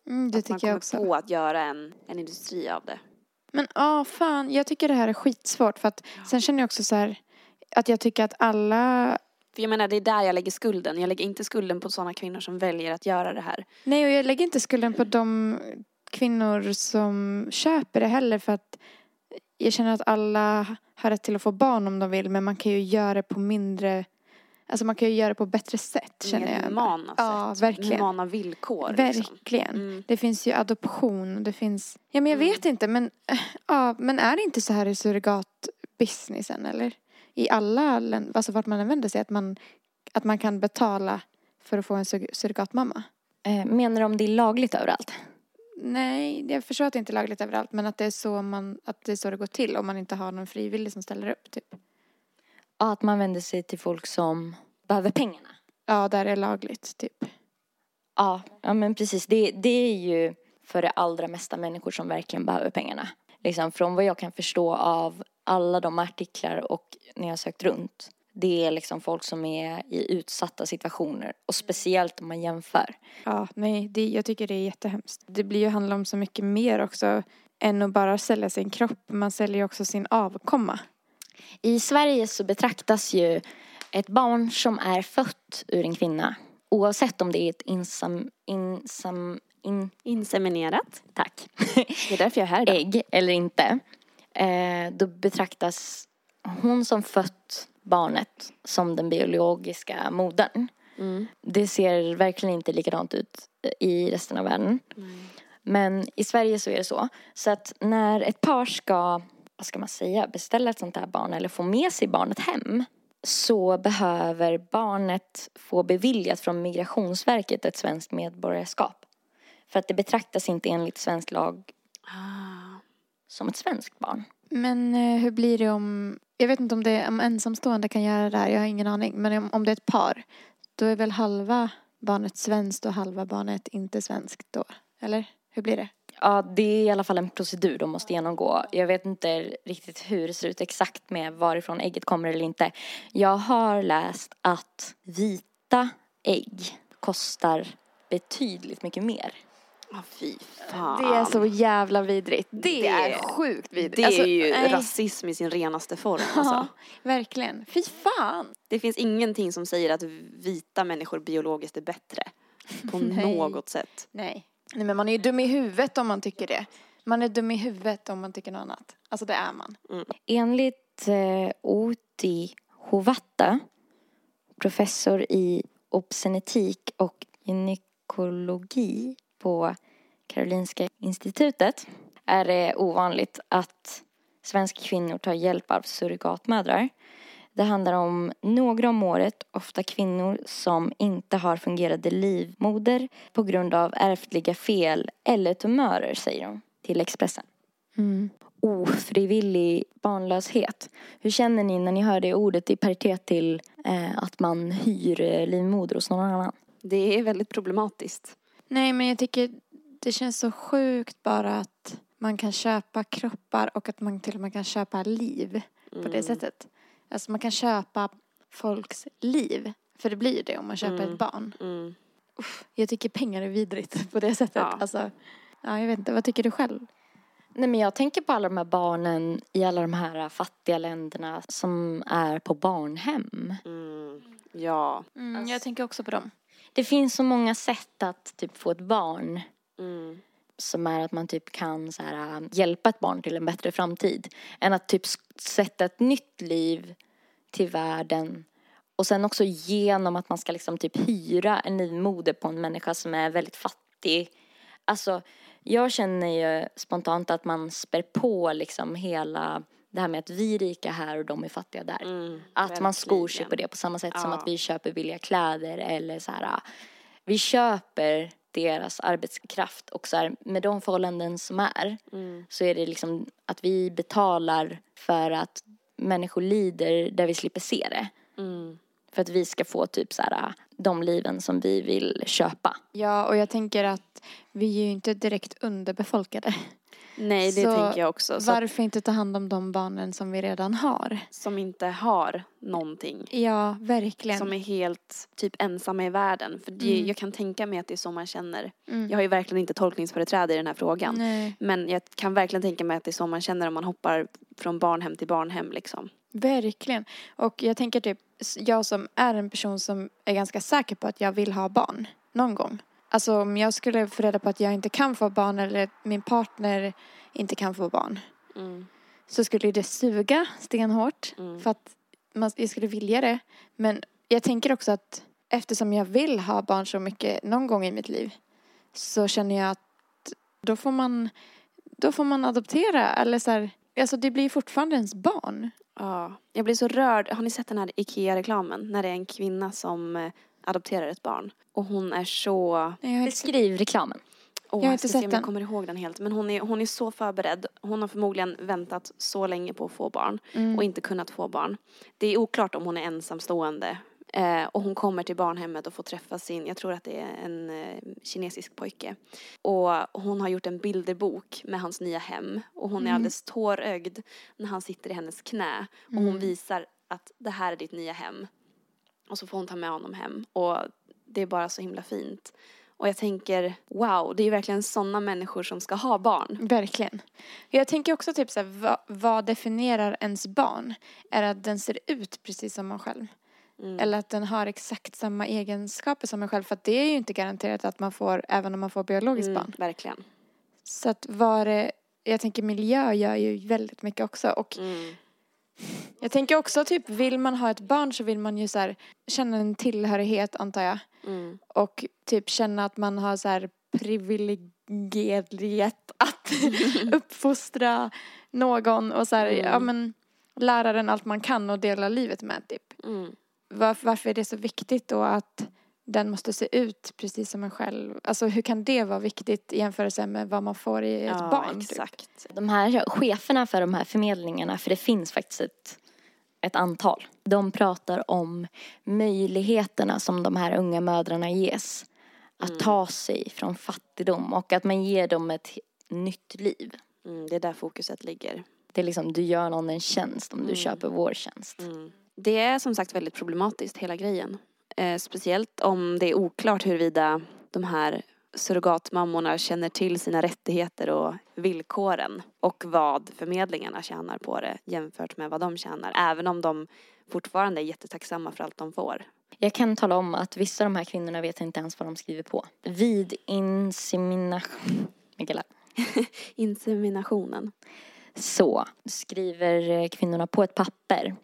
Mm, det att man tycker jag kommer också. på att göra en, en industri av det. Men ja, fan. Jag tycker det här är skitsvårt. För att sen känner jag också så här att jag tycker att alla För jag menar, det är där jag lägger skulden. Jag lägger inte skulden på sådana kvinnor som väljer att göra det här. Nej, och jag lägger inte skulden på de kvinnor som köper det heller för att jag känner att alla har rätt till att få barn om de vill men man kan ju göra det på mindre, alltså man kan ju göra det på bättre sätt känner Mer jag. humana Ja, sätt. verkligen. Humana villkor. Liksom. Verkligen. Mm. Det finns ju adoption och det finns, ja men jag Mm. vet inte men, äh, ja men är det inte så här i surrogatbusinessen eller? I alla länder, alltså vart man än vänder sig att man, att man kan betala för att få en sur- surrogatmamma? Eh, menar du om det är lagligt överallt? Nej, jag förstår att det inte är lagligt överallt men att det är så man, att det är så det går till om man inte har någon frivillig som ställer upp typ. Ja, att man vänder sig till folk som behöver pengarna. Ja, där är lagligt typ. Ja, ja men precis. Det, det är ju för det allra mesta människor som verkligen behöver pengarna. Liksom från vad jag kan förstå av alla de artiklar och när jag har sökt runt. Det är liksom folk som är i utsatta situationer och speciellt om man jämför. Ja, nej, det, jag tycker det är jättehemskt. Det blir ju handla om så mycket mer också än att bara sälja sin kropp. Man säljer ju också sin avkomma. I Sverige så betraktas ju ett barn som är fött ur en kvinna oavsett om det är ett insam, insam, in, Inseminerat. tack, Det är därför jag är här idag. ägg eller inte. Eh, då betraktas hon som fött barnet som den biologiska modern. Mm. Det ser verkligen inte likadant ut i resten av världen. Men i Sverige så är det så. Så att när ett par ska, vad ska man säga, beställa ett sånt här barn eller få med sig barnet hem så behöver barnet få beviljat från Migrationsverket ett svenskt medborgarskap. För att det betraktas inte enligt svensk lag Ah. som ett svenskt barn. Men eh, hur blir det om, jag vet inte om det är om ensamstående kan göra det här, jag har ingen aning. Men om, om det är ett par, då är väl halva barnet svenskt och halva barnet inte svenskt då? Eller hur blir det? Ja, det är i alla fall en procedur de måste genomgå. Jag vet inte riktigt hur det ser ut exakt med varifrån ägget kommer eller inte. Jag har läst att vita ägg kostar betydligt mycket mer. Ah, fy fan. Det är så jävla vidrigt. Det, Det- är sjukt vidrigt. Det Alltså, är ju nej. rasism i sin renaste form alltså. Ja, verkligen. Fy fan. Det finns ingenting som säger att vita människor biologiskt är bättre. På <laughs> Nej. något sätt. Nej. Nej, men man är ju dum i huvudet om man tycker det. Man är dum i huvudet om man tycker något annat. Alltså det är man. Enligt eh, Oti Hovatta, professor i obstetritik och gynekologi på Karolinska institutet, är det ovanligt att svenska kvinnor tar hjälp av surrogatmödrar. Det handlar om några om året, ofta kvinnor som inte har fungerande livmoder på grund av ärftliga fel eller tumörer, säger hon till Expressen ofrivillig barnlöshet. Hur känner ni när ni hör det ordet i paritet till eh, att man hyr eh, livmoder hos någon annan? Det är väldigt problematiskt. Nej men jag tycker det känns så sjukt bara att man kan köpa kroppar och att man till och med kan köpa liv på det sättet. Alltså man kan köpa folks liv. För det blir ju det om man köper ett barn. Mm. Jag tycker pengar är vidrigt på det sättet. Ja. Alltså, ja, jag vet inte, vad tycker du själv? Nej men jag tänker på alla de här barnen i alla de här fattiga länderna som är på barnhem. Mm. Ja. Mm, jag tänker också på dem. Det finns så många sätt att typ få ett barn Mm. Som är att man typ kan så här, äh, hjälpa ett barn till en bättre framtid. Än att typ sätta ett nytt liv till världen. Och sen också genom att man ska liksom typ hyra en livmoder på en människa som är väldigt fattig. Alltså, jag känner ju spontant att man spär på liksom hela det här med att vi är rika här och de är fattiga där. Mm. Att man skor sig på det på samma sätt som Ja. att vi köper billiga kläder eller så här. Vi köper deras arbetskraft och så här, med de förhållanden som är Mm. så är det liksom att vi betalar för att människor lider där vi slipper se det. Mm. För att vi ska få typ så här de liven som vi vill köpa. Ja, och jag tänker att vi är ju inte direkt underbefolkade. Nej, det Så tänker jag också. Så Varför inte ta hand om de barnen som vi redan har? som inte har någonting. Ja, verkligen. Som är helt typ ensamma i världen. För det, Mm. jag kan tänka mig att det är så man känner. Mm. Jag har ju verkligen inte tolkningsföreträde i den här frågan. Nej, Men jag kan verkligen tänka mig att det är så man känner om man hoppar från barnhem till barnhem liksom. Verkligen. Och jag tänker typ, jag som är en person som är ganska säker på att jag vill ha barn någon gång. Alltså om jag skulle få reda på att jag inte kan få barn eller min partner inte kan få barn så skulle det suga stenhårt Mm. för att man, jag skulle vilja det. Men jag tänker också att eftersom jag vill ha barn så mycket någon gång i mitt liv så känner jag att då får man, då får man adoptera eller så här, alltså det blir fortfarande ens barn. Ja, jag blir så rörd. Har ni sett den här IKEA-reklamen? När det är en kvinna som eh, adopterar ett barn. Och hon är så... Inte, Beskriv reklamen. Åh, Jag har inte ska se sett om jag den. kommer ihåg den helt. Men hon är, hon är så förberedd. Hon har förmodligen väntat så länge på att få barn. mm, Och inte kunnat få barn. Det är oklart om hon är ensamstående. Eh, och hon kommer till barnhemmet och får träffa sin, jag tror att det är en eh, kinesisk pojke. Och hon har gjort en bilderbok med hans nya hem. Och hon är Mm. alldeles tårögd när han sitter i hennes knä. Och hon Mm. visar att det här är ditt nya hem. Och så får hon ta med honom hem. Och det är bara så himla fint. Och jag tänker, wow, det är verkligen sådana människor som ska ha barn. Verkligen. Jag tänker också typ så här, vad, vad definierar ens barn? Är det att den ser ut precis som man själv? Mm. Eller att den har exakt samma egenskaper som en själv? För att det är ju inte garanterat att man får, även om man får biologiskt Mm, barn. verkligen. Så att var det, jag tänker miljö gör ju väldigt mycket också. Och Mm. jag tänker också typ, vill man ha ett barn så vill man ju så här, känna en tillhörighet antar jag. Mm. Och typ känna att man har så här privilegiet att <laughs> uppfostra någon och så här, Mm. ja men lära den allt man kan och dela livet med typ. Mm. Varför, är det så viktigt då att den måste se ut precis som en själv? Alltså hur kan det vara viktigt i jämförelse med vad man får i ett ja, barn? Typ? exakt. De här cheferna för de här förmedlingarna, för det finns faktiskt ett, ett antal. De pratar om möjligheterna som de här unga mödrarna ges. Att Mm. ta sig från fattigdom och att man ger dem ett nytt liv. Mm, det är där fokuset ligger. Det är liksom, du gör någon en tjänst om du Mm. köper vår tjänst. Det är som sagt väldigt problematiskt hela grejen. Eh, speciellt om det är oklart huruvida de här surrogatmammorna känner till sina rättigheter och villkoren och vad förmedlingarna tjänar på det jämfört med vad de tjänar. Även om de fortfarande är jättetacksamma för allt de får. Jag kan tala om att vissa av de här kvinnorna vet inte ens vad de skriver på. Vid insemination, Mikaela, <laughs> Inseminationen. så skriver eh, kvinnorna på ett papper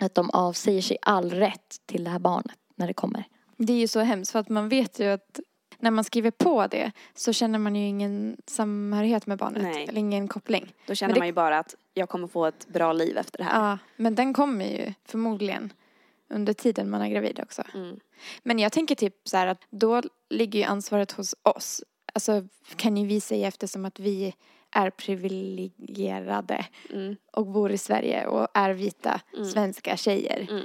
att de avsäger sig all rätt till det här barnet när det kommer. Det är ju så hemskt för att man vet ju att när man skriver på det så känner man ju ingen samhörighet med barnet. Nej. Eller ingen koppling. Då känner det- man ju bara att jag kommer få ett bra liv efter det här. Ja, men den kommer ju förmodligen under tiden man är gravid också. Mm. Men jag tänker typ så här att då ligger ju ansvaret hos oss. Alltså kan ju vi säga eftersom att vi är privilegierade Mm. och bor i Sverige och är vita Mm. svenska tjejer. Mm.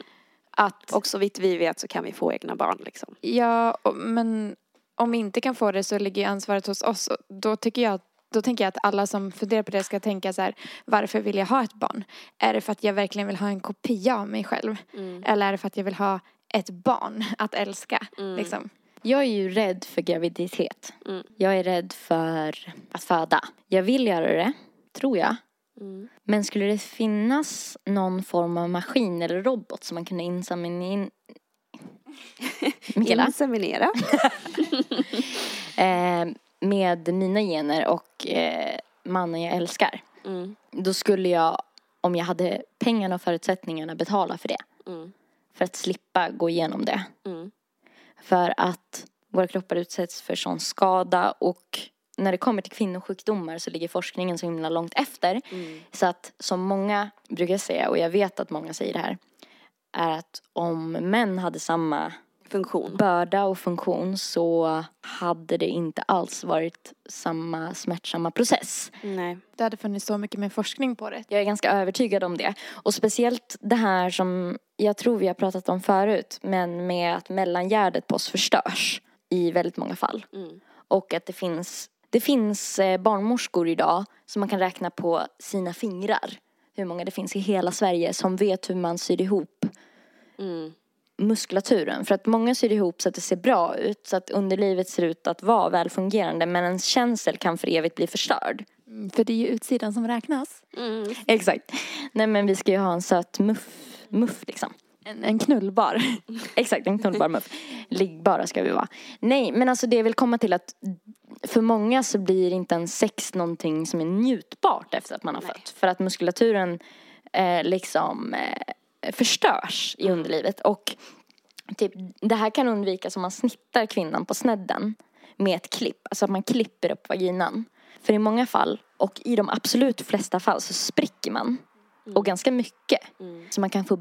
Att, Och så vitt vi vet så kan vi få egna barn liksom. ja, och- men om vi inte kan få det så ligger ansvaret hos oss. Då tycker jag då tänker jag att alla som funderar på det ska tänka så här, varför vill jag ha ett barn? Är det för att jag verkligen vill ha en kopia av mig själv? Mm. Eller är det för att jag vill ha ett barn att älska? Mm. Liksom. Jag är ju rädd för graviditet. Mm. Jag är rädd för att föda. Jag vill göra det, tror jag. Mm. Men skulle det finnas någon form av maskin eller robot som man kunde inseminera... Inseminera. <laughs> Eh, med mina gener och eh, mannen jag älskar. Mm. Då skulle jag, om jag hade pengarna och förutsättningarna, betala för det. Mm. För att slippa gå igenom det. Mm. För att våra kroppar utsätts för sån skada och när det kommer till kvinnosjukdomar så ligger forskningen så himla långt efter. Mm. Så att som många brukar säga, och jag vet att många säger det här, är att om män hade samma Funktion. börda och funktion så hade det inte alls varit samma smärtsamma process. Nej. Det hade funnits så mycket mer forskning på det. Jag är ganska övertygad om det. Och speciellt det här som jag tror vi har pratat om förut, men med att mellangärdet på oss förstörs i väldigt många fall. Mm. Och att det finns, det finns eh, barnmorskor idag som man kan räkna på sina fingrar. Hur många det finns i hela Sverige som vet hur man syr ihop Mm. Muskulaturen. För att många syr ihop så att det ser bra ut, så att underlivet ser ut att vara välfungerande. Men ens känsel kan för evigt bli förstörd. Mm, För det är ju utsidan som räknas. Mm. Exakt. Nej men vi ska ju ha en söt muff, muff liksom. En, en knullbar. <laughs> Exakt, en knullbar muff. Liggbara ska vi vara. Nej, men alltså det vill komma till att för många så blir inte en sex någonting som är njutbart efter att man har Nej. fött. För att muskulaturen eh, liksom eh, förstörs i underlivet. Och typ, det här kan undvikas om man snittar kvinnan på snedden med ett klipp. Alltså att man klipper upp vaginan. För i många fall, och i de absolut flesta fall, så spricker man. Och ganska mycket. Så man kan få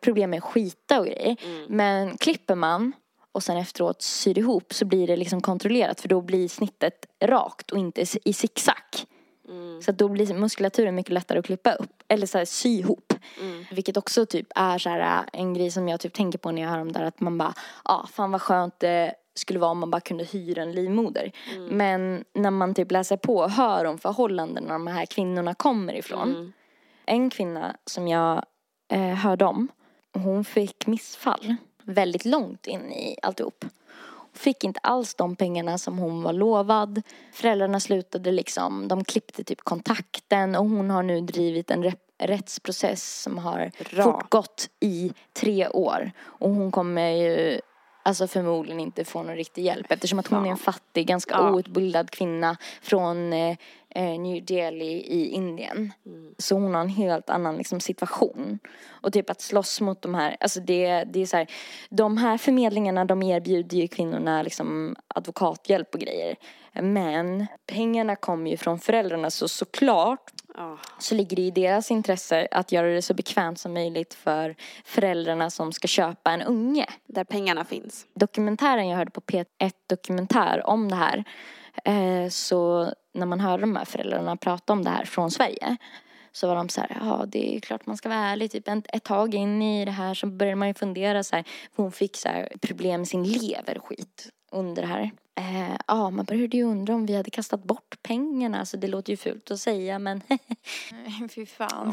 problem med att skita och grejer. Men klipper man och sen efteråt syr ihop så blir det liksom kontrollerat. För då blir snittet rakt och inte i zigzag. Så att då blir muskulaturen mycket lättare att klippa upp. Eller så här, sy ihop. Vilket också typ är så här, en grej som jag typ tänker på när jag hör om det här. Att man bara, ja ah, fan vad skönt det skulle vara om man bara kunde hyra en livmoder. Men när man typ läser på och hör om förhållandena de här kvinnorna kommer ifrån. En kvinna som jag eh, hörde om, hon fick missfall väldigt långt in i alltihop. Fick inte alls de pengarna som hon var lovad. Föräldrarna slutade liksom, de klippte typ kontakten och hon har nu drivit en rättsprocess som har Bra. fortgått i tre år. Och hon kommer ju alltså förmodligen inte få någon riktig hjälp eftersom att hon är en fattig, ganska Ja. outbildad kvinna från eh, New Delhi i Indien. Så hon har en helt annan liksom, situation. Och typ att slåss mot de här, alltså det, det är så här, de här förmedlingarna de erbjuder ju kvinnorna liksom advokathjälp och grejer. Men pengarna kommer ju från föräldrarna så såklart så ligger det i deras intresse att göra det så bekvämt som möjligt för föräldrarna som ska köpa en unge. Där pengarna finns. Dokumentären jag hörde på P1 Dokumentär om det här eh, så när man hörde de här föräldrarna prata om det här från Sverige så var de så här, ja det är klart man ska vara ärlig. Typ ett, ett tag in i det här så började man ju fundera så här, hon fick så här problem med sin lever och skit under här. Eh, ja, man började ju undra om vi hade kastat bort pengarna. Alltså det låter ju fult att säga men <laughs> Fy fan.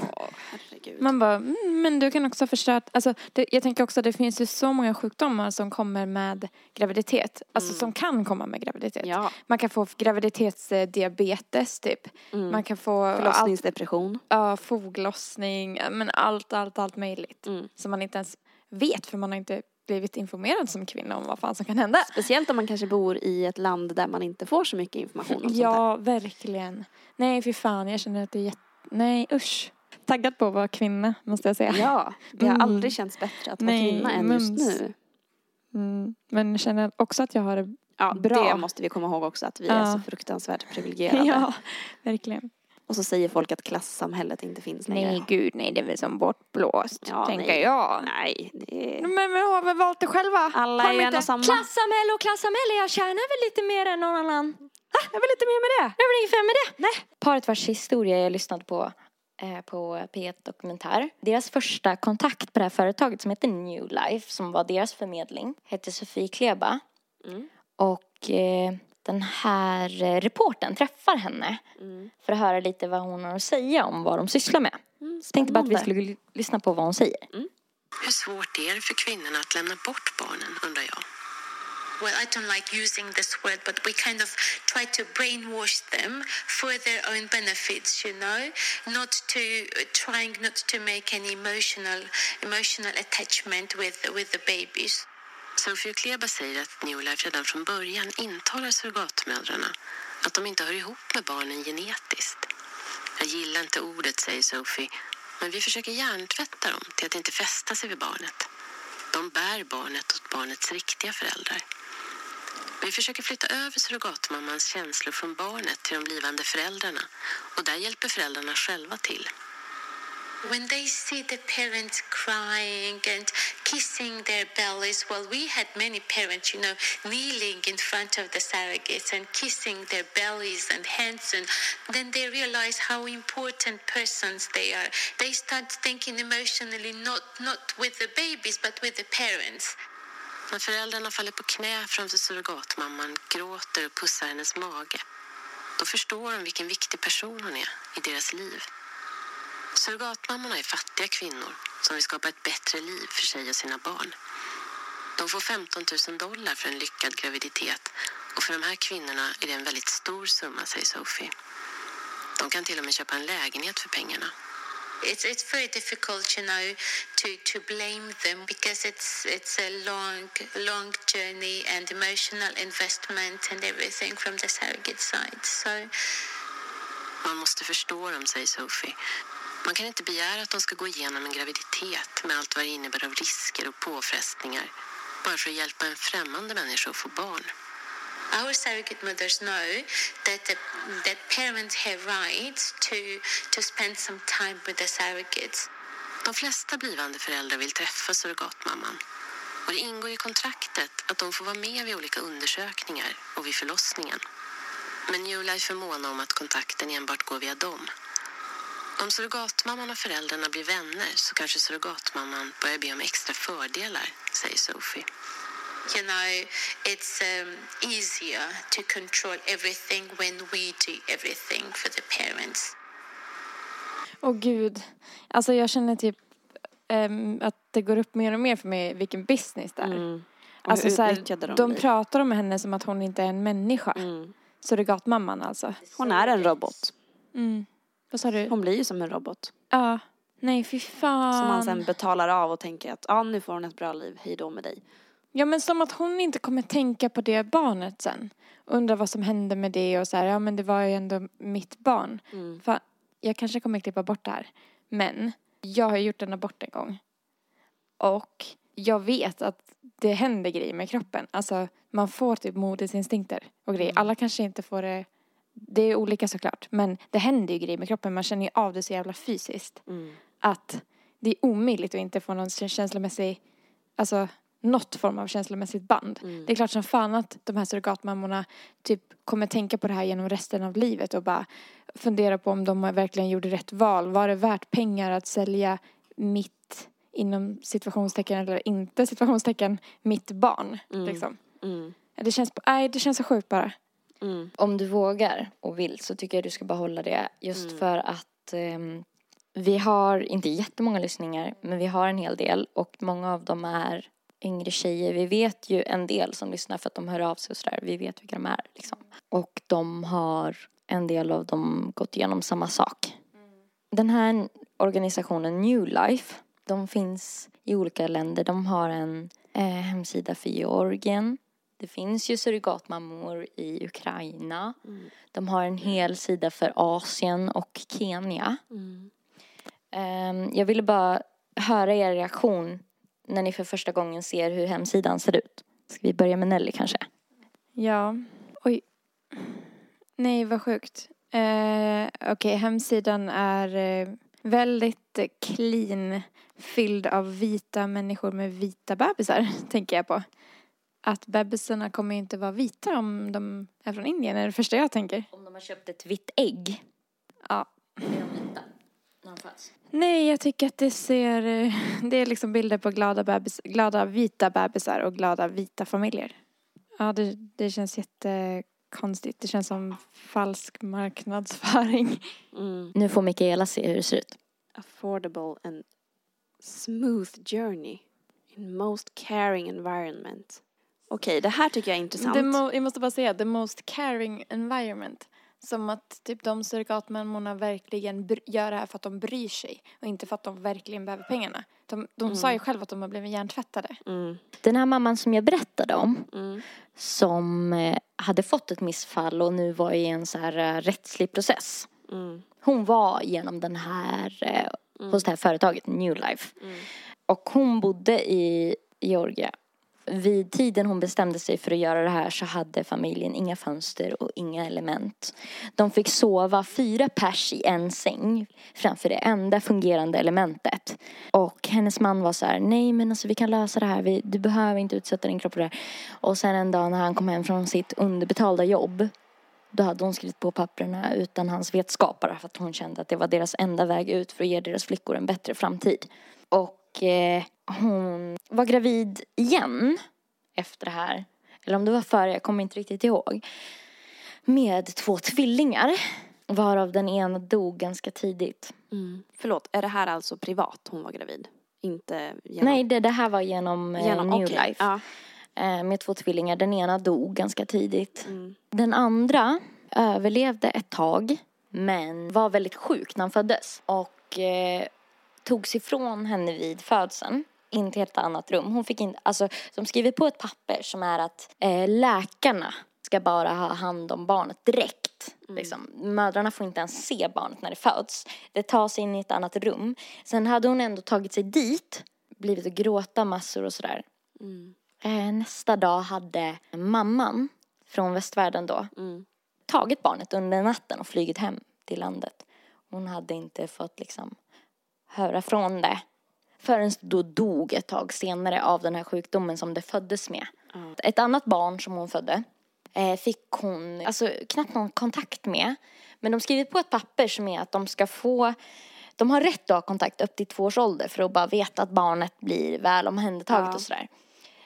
Herregud. Man bara, mm, men du kan också ha förstört, alltså det, jag tänker också att det finns ju så många sjukdomar som kommer med graviditet. Alltså som kan komma med graviditet. Ja. Man kan få graviditetsdiabetes typ. Man kan få Förlossningsdepression. ja, foglossning, ja, men allt, allt, allt möjligt. Mm. Som man inte ens vet för man har inte blivit informerad som kvinna om vad fan som kan hända. Speciellt om man kanske bor i ett land där man inte får så mycket information om sånt. Ja, verkligen. Nej, fy fan, jag känner att det är jätte... Nej, usch. Taggad på att vara kvinna, måste jag säga. Ja, det har Mm. aldrig känts bättre att vara Nej, kvinna än just mums. nu. Mm. Men jag känner också att jag har det Ja, Bra. det måste vi komma ihåg också att vi är Ja. så fruktansvärt privilegierade. Ja, verkligen. Och så säger folk att klassamhället inte finns längre. Nej, gud, nej, det är väl som bortblåst, Ja, tänker nej. jag. Nej, det. Men vi har väl valt det själva? Alla Har är de en och samma. klassamhälle och klassamhälle, jag tjänar väl lite mer än någon annan. Jag vill inte mer med det. Är väl inget fel med det. Nej. Paret vars historia jag lyssnade på eh, på P1 Dokumentär. Deras första kontakt på det här företaget som heter New Life, som var deras förmedling, hette Sofie Kleba. Mm. Och eh, den här eh, reporten träffar henne Mm. för att höra lite vad hon har att säga om vad de sysslar med. Mm, Tänkte bara att vi skulle lyssna på vad hon säger. Hur svårt är det för kvinnorna att lämna bort barnen, undrar jag. well, I don't like using this word, but we kind of try to brainwash them for their own benefits, you know, not to trying not to make any emotional emotional attachment with with the babies. Sofie Kleba säger att New Life redan från början intalar surrogatmödrarna att de inte hör ihop med barnen genetiskt. Jag gillar inte ordet, säger Sophie, men vi försöker hjärntvätta dem till att inte fästa sig vid barnet. De bär barnet åt barnets riktiga föräldrar. Vi försöker flytta över surrogatmammans känslor från barnet till de blivande föräldrarna och där hjälper föräldrarna själva till when they see the parents crying and kissing their bellies, well, we had many parents, you know, kneeling in front of the surrogates and kissing their bellies and hands, and then they realize how important persons they are. They start thinking emotionally, not not with the babies, but with the parents. När föräldrarna faller på knä framför surrogatmamman, gråter och pussar hennes mage, då förstår de vilken viktig person hon är i deras liv. Surrogatmammorna är fattiga kvinnor som vill skapa ett bättre liv för sig och sina barn. De får 15 000 dollar för en lyckad graviditet och för de här kvinnorna är det en väldigt stor summa, säger Sophie. De kan till och med köpa en lägenhet för pengarna. It's it's very difficult, you know, to to blame them because it's it's a long long journey and emotional investment and everything from the surrogate side. So Man måste förstå dem, säger Sophie. Man kan inte begära att de ska gå igenom en graviditet med allt vad det innebär av risker och påfrestningar bara för att hjälpa en främmande människa att få barn. our surrogate mothers know that the, that parents have rights to to spend some time with the surrogates. De flesta blivande föräldrar vill träffa surrogatmamman. Och det ingår i kontraktet att de får vara med vid olika undersökningar och vid förlossningen. Men New Life är måna om att kontakten enbart går via dem. Om surrogatmamman och föräldrarna blir vänner så kanske surrogatmamman börjar be om extra fördelar, säger Sophie. You know, it's um, easier to control everything when we do everything for the parents. Åh gud. Alltså jag känner typ ehm, att det går upp mer och mer för mig vilken business det är. Mm. Alltså så här, de de pratar om henne som att hon inte är en människa. Mm. Surrogatmamman alltså. Hon är en robot. Mm. Vad sa du? Hon blir ju som en robot. Ja. Nej fy fan. Som man sen betalar av och tänker att ja, nu får hon ett bra liv, hej då med dig. Ja men som att hon inte kommer tänka på det barnet sen. Undrar vad som hände med det och så här, ja men det var ju ändå mitt barn. Mm. Fan, jag kanske kommer klippa bort det här. Men jag har gjort en abort en gång. Och jag vet att det händer grejer med kroppen. Alltså man får typ modersinstinkter och grejer. Alla kanske inte får det. Det är olika såklart. Men det händer ju grejer med kroppen. Man känner ju av det så jävla fysiskt. Mm. Att det är omöjligt att inte få någon känslomässig, alltså något form av känslomässigt band. Mm. Det är klart som fan att de här surrogatmammorna typ kommer tänka på det här genom resten av livet och bara fundera på om de verkligen gjorde rätt val. Var det värt pengar att sälja mitt, inom situationstecken eller inte situationstecken, mitt barn liksom. Mm. Det känns, nej det känns så sjukt bara. Mm. Om du vågar och vill så tycker jag du ska behålla det. Just för att ehm, vi har inte jättemånga lyssningar men vi har en hel del och många av dem är yngre tjejer. Vi vet ju en del som lyssnar för att de hör av sig och sådär. Vi vet vilka de är liksom. Och de har en del av dem gått igenom samma sak. Den här organisationen New Life, de finns i olika länder. De har en eh, hemsida för Georgien. Det finns ju surrogatmammor i Ukraina. De har en hel sida för Asien och Kenya. Mm. Ehm, jag ville bara höra er reaktion när ni för första gången ser hur hemsidan ser ut. Ska vi börja med Nelly kanske? Ja. Oj. Nej, vad sjukt. Eh, Okej, hemsidan är eh, väldigt clean, fylld av vita människor med vita bebisar, <laughs> tänker jag på. Att bebisarna kommer ju inte vara vita om de är från Indien, är det första jag tänker. Om de har köpt ett vitt ägg. Ja. Är de vita? Föds? Nej, jag tycker att det ser, eh, det är liksom bilder på glada, bebis, glada vita bebisar och glada vita familjer. Ja, det, det känns jättekonstigt. Det känns som falsk marknadsföring. Mm. Nu får Mikaela se hur det ser ut. Affordable and smooth journey in most caring environment. Okej, det här tycker jag är intressant. The mo- jag måste bara säga, the most caring environment. Som att typ de surrogatmammorna verkligen br- gör det här för att de bryr sig och inte för att de verkligen behöver pengarna. De, de sa ju själva att de har blivit hjärntvättade. Mm. Den här mamman som jag berättade om, Mm. som eh, hade fått ett missfall och nu var i en så här eh, rättslig process. Mm. Hon var genom den här, eh, hos det här företaget New Life. Mm. Och hon bodde i Georgia vid tiden hon bestämde sig för att göra det här så hade familjen inga fönster och inga element. De fick sova fyra pers i en säng framför det enda fungerande elementet. Och hennes man var så här, nej men alltså vi kan lösa det här, vi, du behöver inte utsätta din kropp för det här. Och sen en dag när han kom hem från sitt underbetalda jobb då hade hon skrivit på papperna utan hans vetskap bara för att hon kände att det var deras enda väg ut för att ge deras flickor en bättre framtid. Och eh, hon var gravid igen efter det här. Eller om det var före, jag kommer inte riktigt ihåg. Med två tvillingar. Varav den ena dog ganska tidigt. Mm. Förlåt, är det här alltså privat hon var gravid? Inte genom... Nej, det, det här var genom, eh, genom New okej. Life. Ja. Eh, med två tvillingar. Den ena dog ganska tidigt. Mm. Den andra överlevde ett tag men var väldigt sjuk när han föddes och eh, togs ifrån henne vid födseln in till ett annat rum. Hon fick inte, alltså de skriver på ett papper som är att eh, läkarna ska bara ha hand om barnet direkt. Liksom. Mödrarna får inte ens se barnet när det föds. Det tas in i ett annat rum. Sen hade hon ändå tagit sig dit, blivit att gråta massor och sådär. Mm. Eh, nästa dag hade mamman från västvärlden då Mm. tagit barnet under natten och flugit hem till landet. Hon hade inte fått liksom höra från det förrän då dog ett tag senare av den här sjukdomen som det föddes med. Ett annat barn som hon födde eh, fick hon alltså, knappt någon kontakt med. Men de skriver på ett papper som är att de ska få de har rätt att ha kontakt upp till två års ålder för att bara veta att barnet blir väl omhändertaget Ja. och sådär.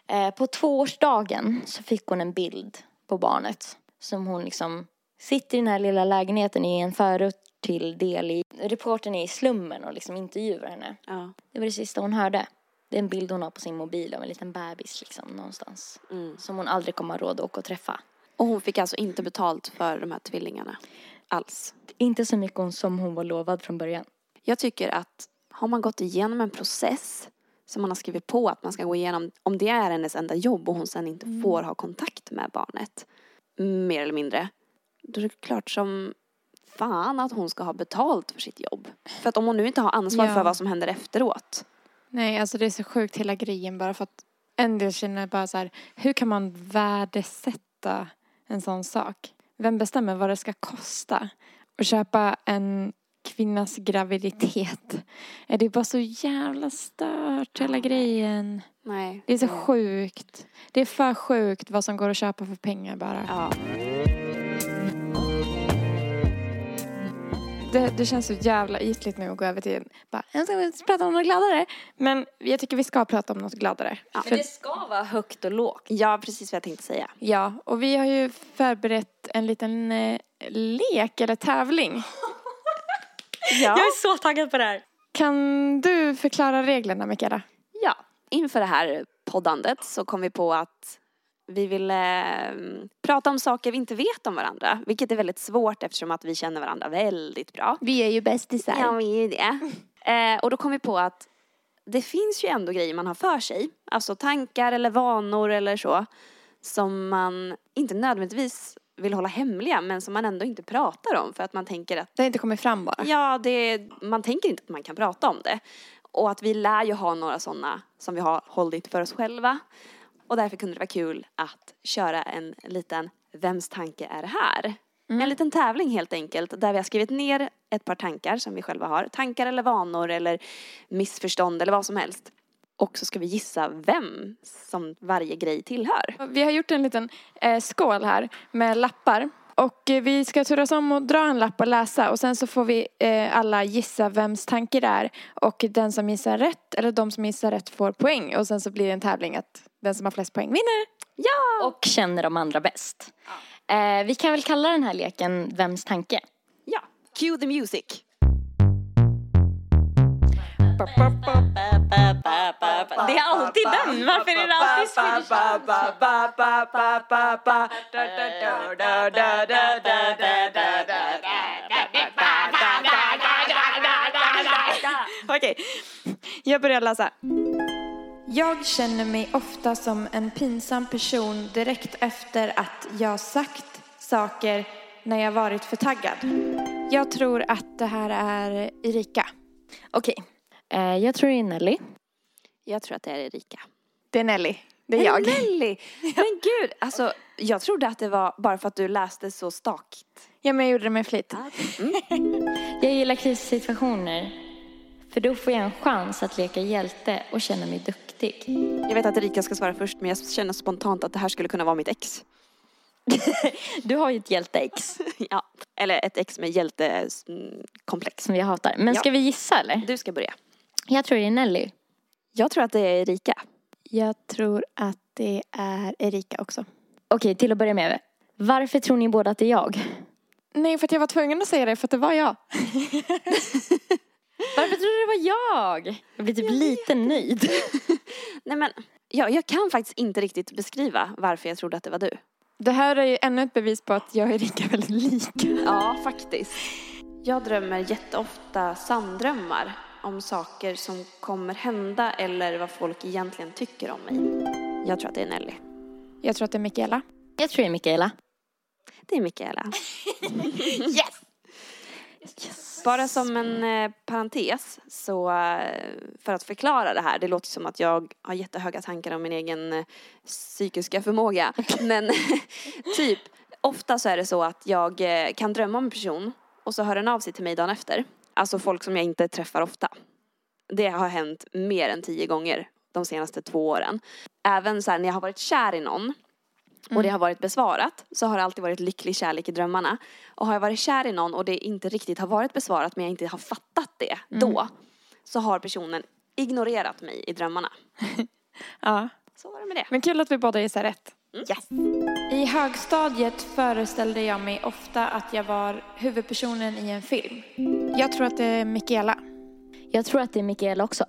Eh, på tvåårsdagen så fick hon en bild på barnet som hon liksom sitter i den här lilla lägenheten i en förort till Delhi. Reportern är i slummen och liksom intervjuar henne. Ja. Det var det sista hon hörde. Det är en bild hon har på sin mobil av en liten bebis liksom någonstans. Mm. Som hon aldrig kommer ha råd att åka och träffa. Och hon fick alltså inte betalt för de här tvillingarna alls. Inte så mycket som hon var lovad från början. Jag tycker att har man gått igenom en process som man har skrivit på att man ska gå igenom, om det är hennes enda jobb och hon sen inte får ha kontakt med barnet, mer eller mindre, då är det klart som fan att hon ska ha betalt för sitt jobb. För att om hon nu inte har ansvar Ja. för vad som händer efteråt. Nej, alltså det är så sjukt hela grejen bara för att en del känner bara så här, hur kan man värdesätta en sån sak? Vem bestämmer vad det ska kosta? Att köpa en kvinnas graviditet. Är det bara så jävla stört hela grejen? Nej. Det är så sjukt. Det är för sjukt vad som går att köpa för pengar bara. Ja. Det, det känns så jävla ytligt nu att gå över till bara, jag ska prata om något gladare. Men jag tycker vi ska prata om något gladare. Ja. För- ska vara högt och lågt. ja, precis vad jag tänkte säga. Ja, och vi har ju förberett en liten eh, lek eller tävling. <laughs> Ja. Jag är så taggad på det här. Kan du förklara reglerna, Mikaela? Ja, inför det här poddandet så kom vi på att vi ville eh, prata om saker vi inte vet om varandra. Vilket är väldigt svårt eftersom att vi känner varandra väldigt bra. Vi är ju bästisar. Ja, vi är ju det. Eh, och då kom vi på att det finns ju ändå grejer man har för sig. Alltså tankar eller vanor eller så. Som man inte nödvändigtvis vill hålla hemliga men som man ändå inte pratar om för att man tänker att Det inte kommit fram bara. Ja, det, man tänker inte att man kan prata om det. Och att vi lär ju ha några sådana som vi har hållit för oss själva. Och därför kunde det vara kul att köra en liten Vems tanke är det här? En liten tävling helt enkelt där vi har skrivit ner ett par tankar som vi själva har. Tankar eller vanor eller missförstånd eller vad som helst. Och så ska vi gissa vem som varje grej tillhör. Vi har gjort en liten eh, skål här med lappar. Och eh, vi ska turas om och dra en lapp och läsa och sen så får vi eh, alla gissa vems tanke det är. Och den som gissar rätt, eller de som gissar rätt får poäng. Och sen så blir det en tävling att den som har flest poäng vinner. Ja! Och känner de andra bäst. Eh, vi kan väl kalla den här leken Vems tanke? Ja. Cue the music. Det är alltid den! Varför är det alltid Swedish Okej, jag börjar läsa. Jag känner mig ofta som en pinsam person direkt efter att jag sagt saker när jag varit för taggad. Jag tror att det här är Erika. Okej, jag tror det är Nelly. Jag tror att det är Erika. Det är Nelly. Det är jag. Nelly! <laughs> Men gud, alltså jag trodde att det var bara för att du läste så stakigt. Ja, men jag gjorde det med flit. Jag gillar krissituationer. För då får jag en chans att leka hjälte och känna mig duktig. Jag vet att Erika ska svara först men jag känner spontant att det här skulle kunna vara mitt ex. <laughs> Du har ju ett hjälteex <laughs> ja, eller ett ex med hjältekomplex. som jag hatar. Men Ja. ska vi gissa eller? Du ska börja. Jag tror det är Nelly. Jag tror att det är Erika. Jag tror att det är Erika också. Okej, till att börja med. Varför tror ni båda att det är jag? Nej, för att jag var tvungen att säga det för att det var jag. <laughs> Varför tror du det var jag? Jag blir typ lite nöjd. <laughs> Nej men, ja, jag kan faktiskt inte riktigt beskriva varför jag trodde att det var du. Det här är ju ännu ett bevis på att jag och Erika är väldigt lika. Ja, faktiskt. Jag drömmer jätteofta sanndrömmar om saker som kommer hända eller vad folk egentligen tycker om mig. Jag tror att det är Nelly. Jag tror att det är Mikaela. Jag tror det är Mikaela. Det är Mikaela. <laughs> Bara som en eh, parentes, så eh, för att förklara det här, det låter som att jag har jättehöga tankar om min egen eh, psykiska förmåga. <laughs> Men <laughs> typ, ofta så är det så att jag eh, kan drömma om en person och så hör den av sig till mig dagen efter. Alltså folk som jag inte träffar ofta. Det har hänt mer än tio gånger de senaste två åren. Även så här när jag har varit kär i någon och det har varit besvarat så har det alltid varit lycklig kärlek i drömmarna. Och har jag varit kär i någon och det inte riktigt har varit besvarat men jag inte har fattat det då så har personen ignorerat mig i drömmarna. <laughs> Ja. Så var det med det. Men kul att vi båda gissar rätt. Yes. I högstadiet föreställde jag mig ofta att jag var huvudpersonen i en film. Jag tror att det är Mikaela. Jag tror att det är Mikaela också.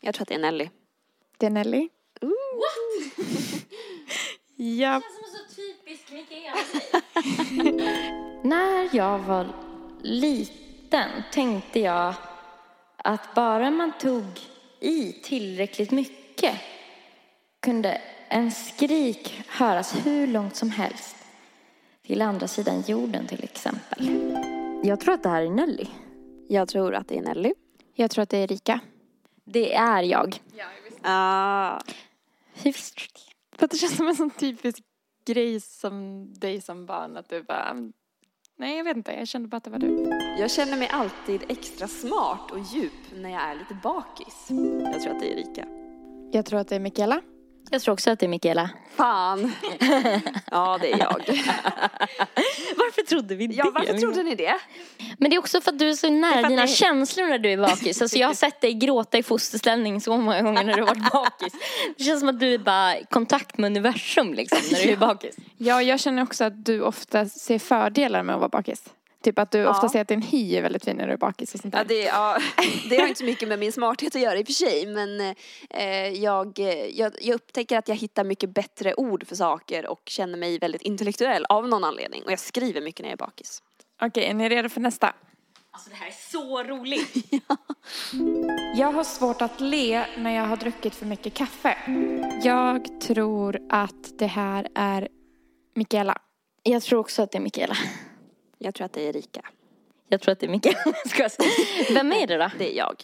Jag tror att det är Nelly. Det är Nelly. <laughs> ja. så typiskt Mikaela <laughs> När jag var liten tänkte jag att bara man tog i tillräckligt mycket kunde en skrik höras hur långt som helst. Till andra sidan jorden till exempel. Jag tror att det här är Nelly. Jag tror att det är Nelly. Jag tror att det är Erika. Det är jag. Ah. Hur visste det? För att det känns som en sån typisk grej som dig som barn. Att du bara... Nej, jag vet inte. Jag kände bara att det var du. Jag känner mig alltid extra smart och djup när jag är lite bakis. Jag tror att det är Erika. Jag tror att det är Mikaela. Jag tror också att det är Mikaela. Fan. <laughs> ja, det är jag. <laughs> Varför trodde vi Ja, varför trodde ni det? Men det är också för att du är så nära dina det- känslor när du är bakis. Alltså jag har sett dig gråta i fosterställning så många gånger när du har varit <laughs> bakis. Det känns som att du är bara i kontakt med universum liksom när du är bakis. Ja, jag känner också att du ofta ser fördelar med att vara bakis. Typ att du Ja. ofta säger att din hy är väldigt fin när du är bakis och sånt där. Ja, det, ja, det har inte så mycket med min smarthet att göra i och för sig. Men eh, jag, jag, jag upptäcker att jag hittar mycket bättre ord för saker och känner mig väldigt intellektuell av någon anledning. Och jag skriver mycket när jag är bakis. Okej, är ni redo för nästa? Alltså det här är så roligt. <laughs> Jag har svårt att le när jag har druckit för mycket kaffe. Jag tror att det här är Mikaela. Jag tror också att det är Mikaela. Jag tror att det är Erika. Jag tror att det är säga. <laughs> Vem är det då? Det är jag.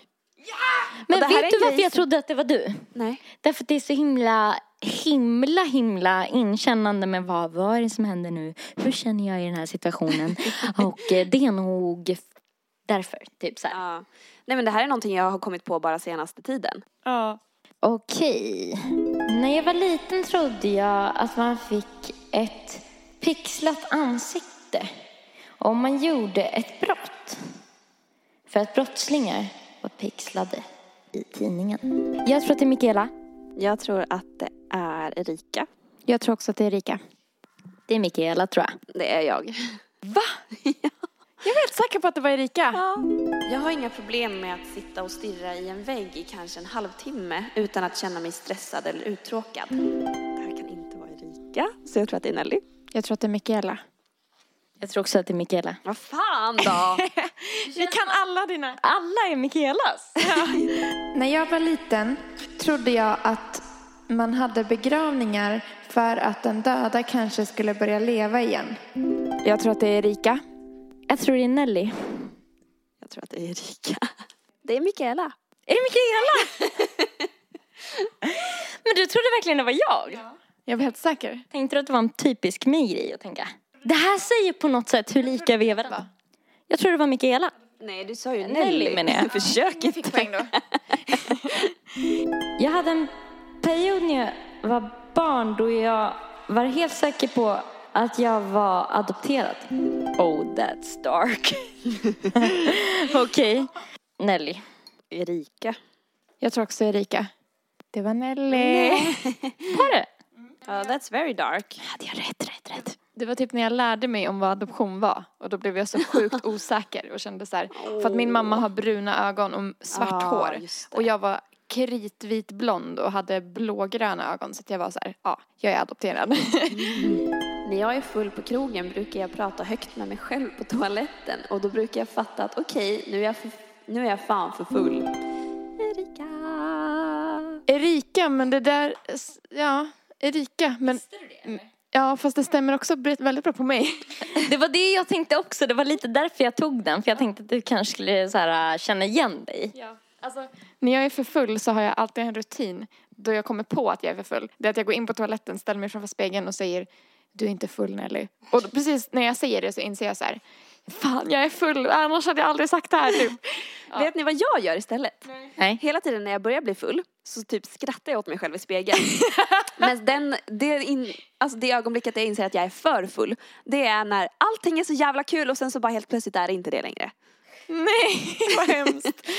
Men det här är vet du varför grej jag som- trodde att det var du? Nej. Därför att det är så himla, himla, himla inkännande med vad, vad är det som händer nu? Hur känner jag i den här situationen? <laughs> Och eh, det är nog därför, typ så här. Ja. Nej men det här är någonting jag har kommit på bara senaste tiden. Ja. Okej. När jag var liten trodde jag att man fick ett pixlat ansikte om man gjorde ett brott. För att brottslingar var pixlade i tidningen. Jag tror att det är Mikaela. Jag tror att det är Erika. Jag tror också att det är Erika. Det är Mikaela tror jag. Det är jag. Va? <laughs> Jag är helt säker på att det var Erika. Ja. Jag har inga problem med att sitta och stirra i en vägg i kanske en halvtimme utan att känna mig stressad eller uttråkad. Det här kan inte vara Erika, så jag tror att det är Nelly. Jag tror att det är Mikaela. Jag tror också att det är Mikaela. Vad fan då? <laughs> Vi kan alla dina. Alla är Mikaelas. <laughs> När jag var liten trodde jag att man hade begravningar för att den döda kanske skulle börja leva igen. Jag tror att det är Erika. Jag tror det är Nelly. Jag tror att det är Erika. Det är Mikaela. Är det Mikaela? <laughs> Men du trodde verkligen det var jag? Jag var helt säker. Tänkte du att det var en typisk mig grej att tänka? Det här säger på något sätt hur lika vi är varandra. Jag tror det var Mikaela. Nej, du sa ju Nelly, Nelly. menar jag. <laughs> Försök inte. Fick poäng då. <laughs> Jag hade en period när jag var barn då jag var helt säker på att jag var adopterad. Oh, that's dark. <laughs> Okej. Nelly. Erika. Jag tror också Erika. Det var Nelly. Var det? Ja, that's very dark. Hade jag rätt, rätt, rätt? Det var typ när jag lärde mig om vad adoption var. Och då blev jag så sjukt <laughs> osäker och kände så här. För att min mamma har bruna ögon och svart Ah, hår. det. Och jag var kritvit blond och hade blågröna ögon. Så att jag var så här, ja, jag är adopterad. <laughs> När jag är full på krogen brukar jag prata högt med mig själv på toaletten och då brukar jag fatta att okej, nu, är jag för, nu är jag fan för full. Erika. Erika, men det där, ja, Erika. Men, ja, fast det stämmer också väldigt bra på mig. <laughs> Det var det jag tänkte också. Det var lite därför jag tog den. För jag tänkte att du kanske skulle så här, känna igen dig. Ja, alltså, när jag är för full så har jag alltid en rutin då jag kommer på att jag är för full. Det är att jag går in på toaletten, ställer mig framför spegeln och säger du är inte full Nelly. Och då, precis när jag säger det så inser jag så här fan jag är full, annars hade jag aldrig sagt det här typ. <laughs> Vet ni vad jag gör istället? Nej. Hela tiden när jag börjar bli full så typ skrattar jag åt mig själv i spegeln. <laughs> Men den, det, in, alltså det ögonblicket jag inser att jag är för full, det är när allting är så jävla kul och sen så bara helt plötsligt är det inte det längre. Nej, vad <laughs> hemskt.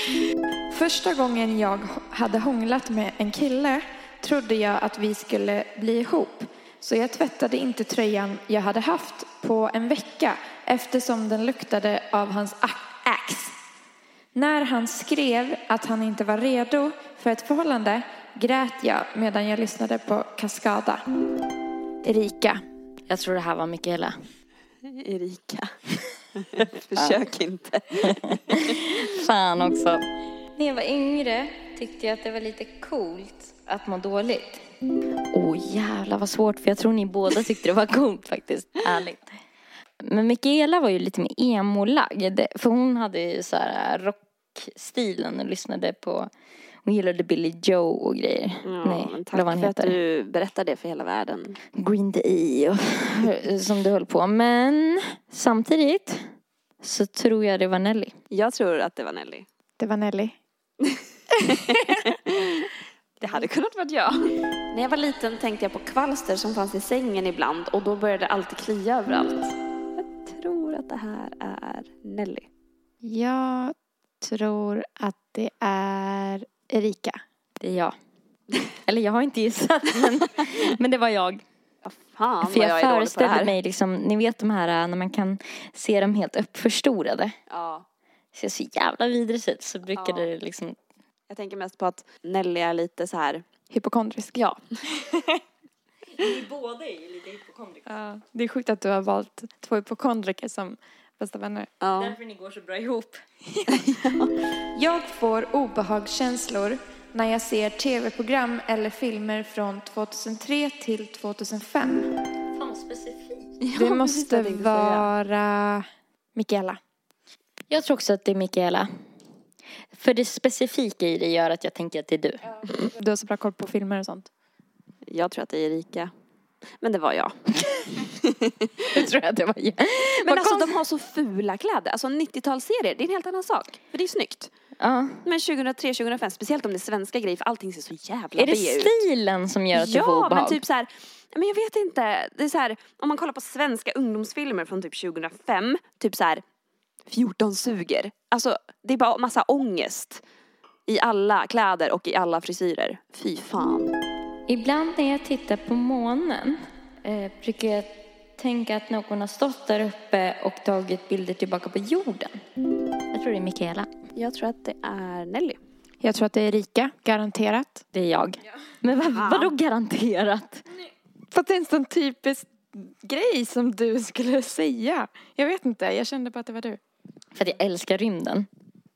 Första gången jag hade hånglat med en kille trodde jag att vi skulle bli ihop. Så jag tvättade inte tröjan jag hade haft på en vecka eftersom den luktade av hans ax. När han skrev att han inte var redo för ett förhållande grät jag medan jag lyssnade på Cascada. Erika. Jag tror det här var Mikaela. Erika. <laughs> Försök inte. <laughs> Fan också. När jag var yngre tyckte jag att det var lite coolt att må dåligt. Åh oh, jävlar vad svårt för jag tror ni båda tyckte det var coolt faktiskt. Ärligt. Men Mikaela var ju lite mer emo-lagd. För hon hade ju så här rockstilen och lyssnade på hon gillade Billy Joe och grejer. Ja, Nej, men tack vad han för att heter. du berättar det för hela världen. Green Day och <laughs> som du höll på. Men samtidigt så tror jag det var Nelly. Jag tror att det var Nelly. Det var Nelly. <laughs> Det hade kunnat vara jag. När jag var liten tänkte jag på kvalster som fanns i sängen ibland och då började det alltid klia överallt. Tror att det här är Nelly. Jag tror att det är Erika. Det är jag. <laughs> Eller jag har inte gissat men, <laughs> men det var jag. Ja, fan För vad jag, jag är dålig på det här. mig liksom, ni vet de här äh, när man kan se dem helt uppförstorade. Ja. Ser så jävla vidrigt ut så brukar Ja. det liksom Jag tänker mest på att Nelly är lite så här. Hypokondrisk. Ja. <laughs> <laughs> Ni båda är ju lite hypokondriker. Ja, det är sjukt att du har valt två hypokondriker som bästa vänner. ja. Därför ni går så bra ihop. <laughs> Jag får obehagskänslor när jag ser tv-program eller filmer från 2003 till 2005. Fan specifikt. Det måste vara Mikaela. Jag tror också att det är Mikaela. För det specifika i det gör att jag tänker att det är du. Du har så bra koll på filmer och sånt. Jag tror att det är Erika. Men det var jag. <laughs> Jag tror att det var jag. Men Vad alltså konst- de har så fula kläder. Alltså 90-talsserier, det är en helt annan sak. För det är snyggt. Ja. Men 2003-2005, speciellt om det är svenska grejer, för allting ser så jävla Är det B ut. stilen som gör att du får Ja, obehag? men typ så här, men jag vet inte. Det är så här, om man kollar på svenska ungdomsfilmer från typ 2005, typ så här 14 suger. Alltså, det är bara massa ångest i alla kläder och i alla frisyrer. Fy fan. Ibland när jag tittar på månen eh, brukar jag tänka att någon har stått där uppe och tagit bilder tillbaka på jorden. Jag tror det är Mikaela. Jag tror att det är Nelly. Jag tror att det är Erika, garanterat. Det är jag. Men vad, vadå garanterat? För att det är en sån typisk grej som du skulle säga. Jag vet inte, jag kände bara att det var du. För att jag älskar rymden.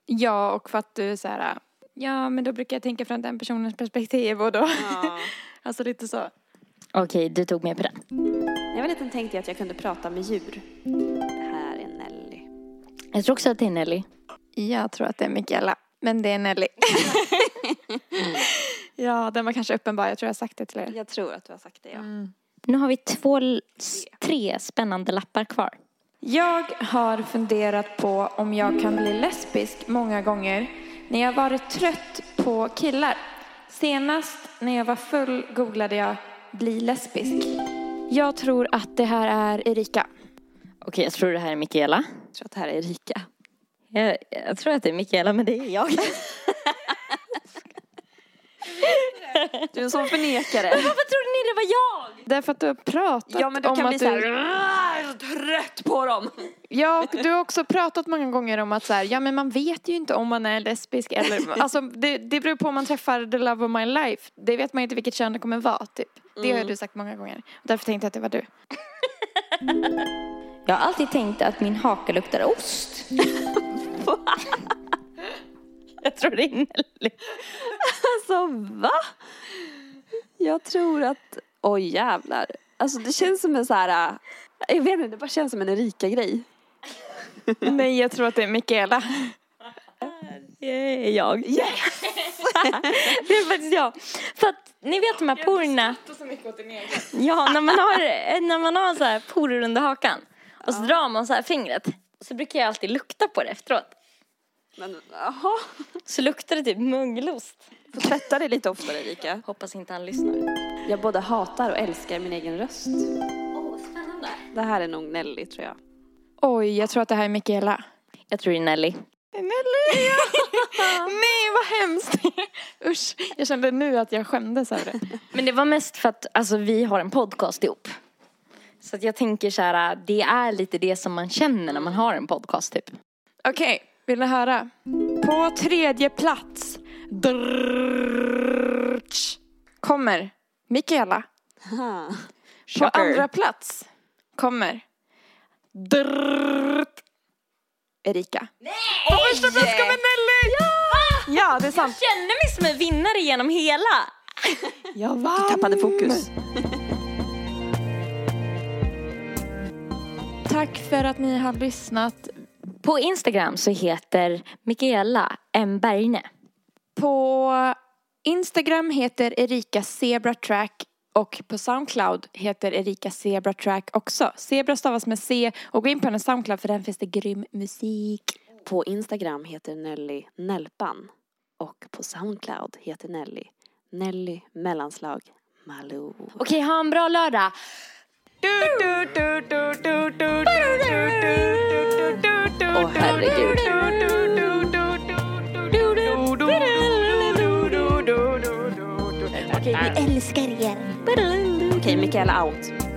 Ja, och för att du är så här, Ja, men då brukar jag tänka från den personens perspektiv och då, ja. <laughs> alltså lite så. Okej, okay, du tog med på den. När jag var liten tänkte jag att jag kunde prata med djur. Det här är Nelly. Jag tror också att det är Nelly. Jag tror att det är Mikaela, men det är Nelly. mm. <laughs> Ja, den var kanske uppenbar. Jag tror jag har sagt det till er. Jag tror att du har sagt det, ja. Mm. Nu har vi två, tre spännande lappar kvar. Jag har funderat på om jag kan bli lesbisk många gånger när jag varit trött på killar. Senast när jag var full googlade jag bli lesbisk. Jag tror att det här är Erika. Okej, jag tror det här är Mikaela. Jag tror att det här är Erika. Jag, jag tror att det är Mikaela, men det är jag. <laughs> <laughs> Du är en sån förnekare. Men varför trodde ni det var jag? Därför att du har pratat Ja men du om kan bli att så här, du... "Rrrr", så trött på dem. Ja, och du har också pratat många gånger om att så här, ja men man vet ju inte om man är lesbisk eller, <laughs> alltså det, det beror på om man träffar the love of my life. Det vet man ju inte vilket kön det kommer vara typ. Det har mm. du sagt många gånger. Därför tänkte jag att det var du. <laughs> Jag har alltid tänkt att min haka luktar ost. <laughs> Jag tror det är innerligt. Alltså va? Jag tror att, oj oh, jävlar. Alltså det känns som en så här, äh, jag vet inte, det bara känns som en Erika-grej. Nej, jag tror att det är Michaela. Det är jag. Yes! <laughs> det är faktiskt jag. För att ni vet de här porerna. Jag så mycket åt din egen. Ja, när man har, eh, när man har så här porer under hakan och så ja. drar man så här fingret så brukar jag alltid lukta på det efteråt. Men jaha. Så luktar det typ mögelost. Får tvätta dig lite oftare Erika. Hoppas inte han lyssnar. Jag både hatar och älskar min egen röst. Åh, oh, spännande. Det här är nog Nelly tror jag. Oj, jag tror att det här är Michaela. Jag tror det är Nelly. Det är Nelly! Ja. <laughs> Nej, vad hemskt! Usch, jag kände nu att jag skämdes över det. Men det var mest för att alltså, vi har en podcast ihop. Så att jag tänker så här, det är lite det som man känner när man har en podcast typ. Okej, okay. Vill ni höra? På tredje plats drrrrrch, kommer Mikaela. På andra plats kommer Erika. På första plats kommer Nelly! Ja, det är sant. Jag känner mig som en vinnare genom hela. Jag vann. Du tappade fokus. Tack för att ni har lyssnat. På Instagram så heter Mikaela M. Bergne. På Instagram heter Erika Zebra Track och på Soundcloud heter Erika Zebra Track också. Zebra stavas med C och gå in på hennes Soundcloud för där finns det grym musik. På Instagram heter Nelly Nelpan. Och på Soundcloud heter Nelly Nelly mellanslag Malou. Okej, ha en bra lördag. Åh herregud. Okej, vi älskar er. Okej, Mikaela out.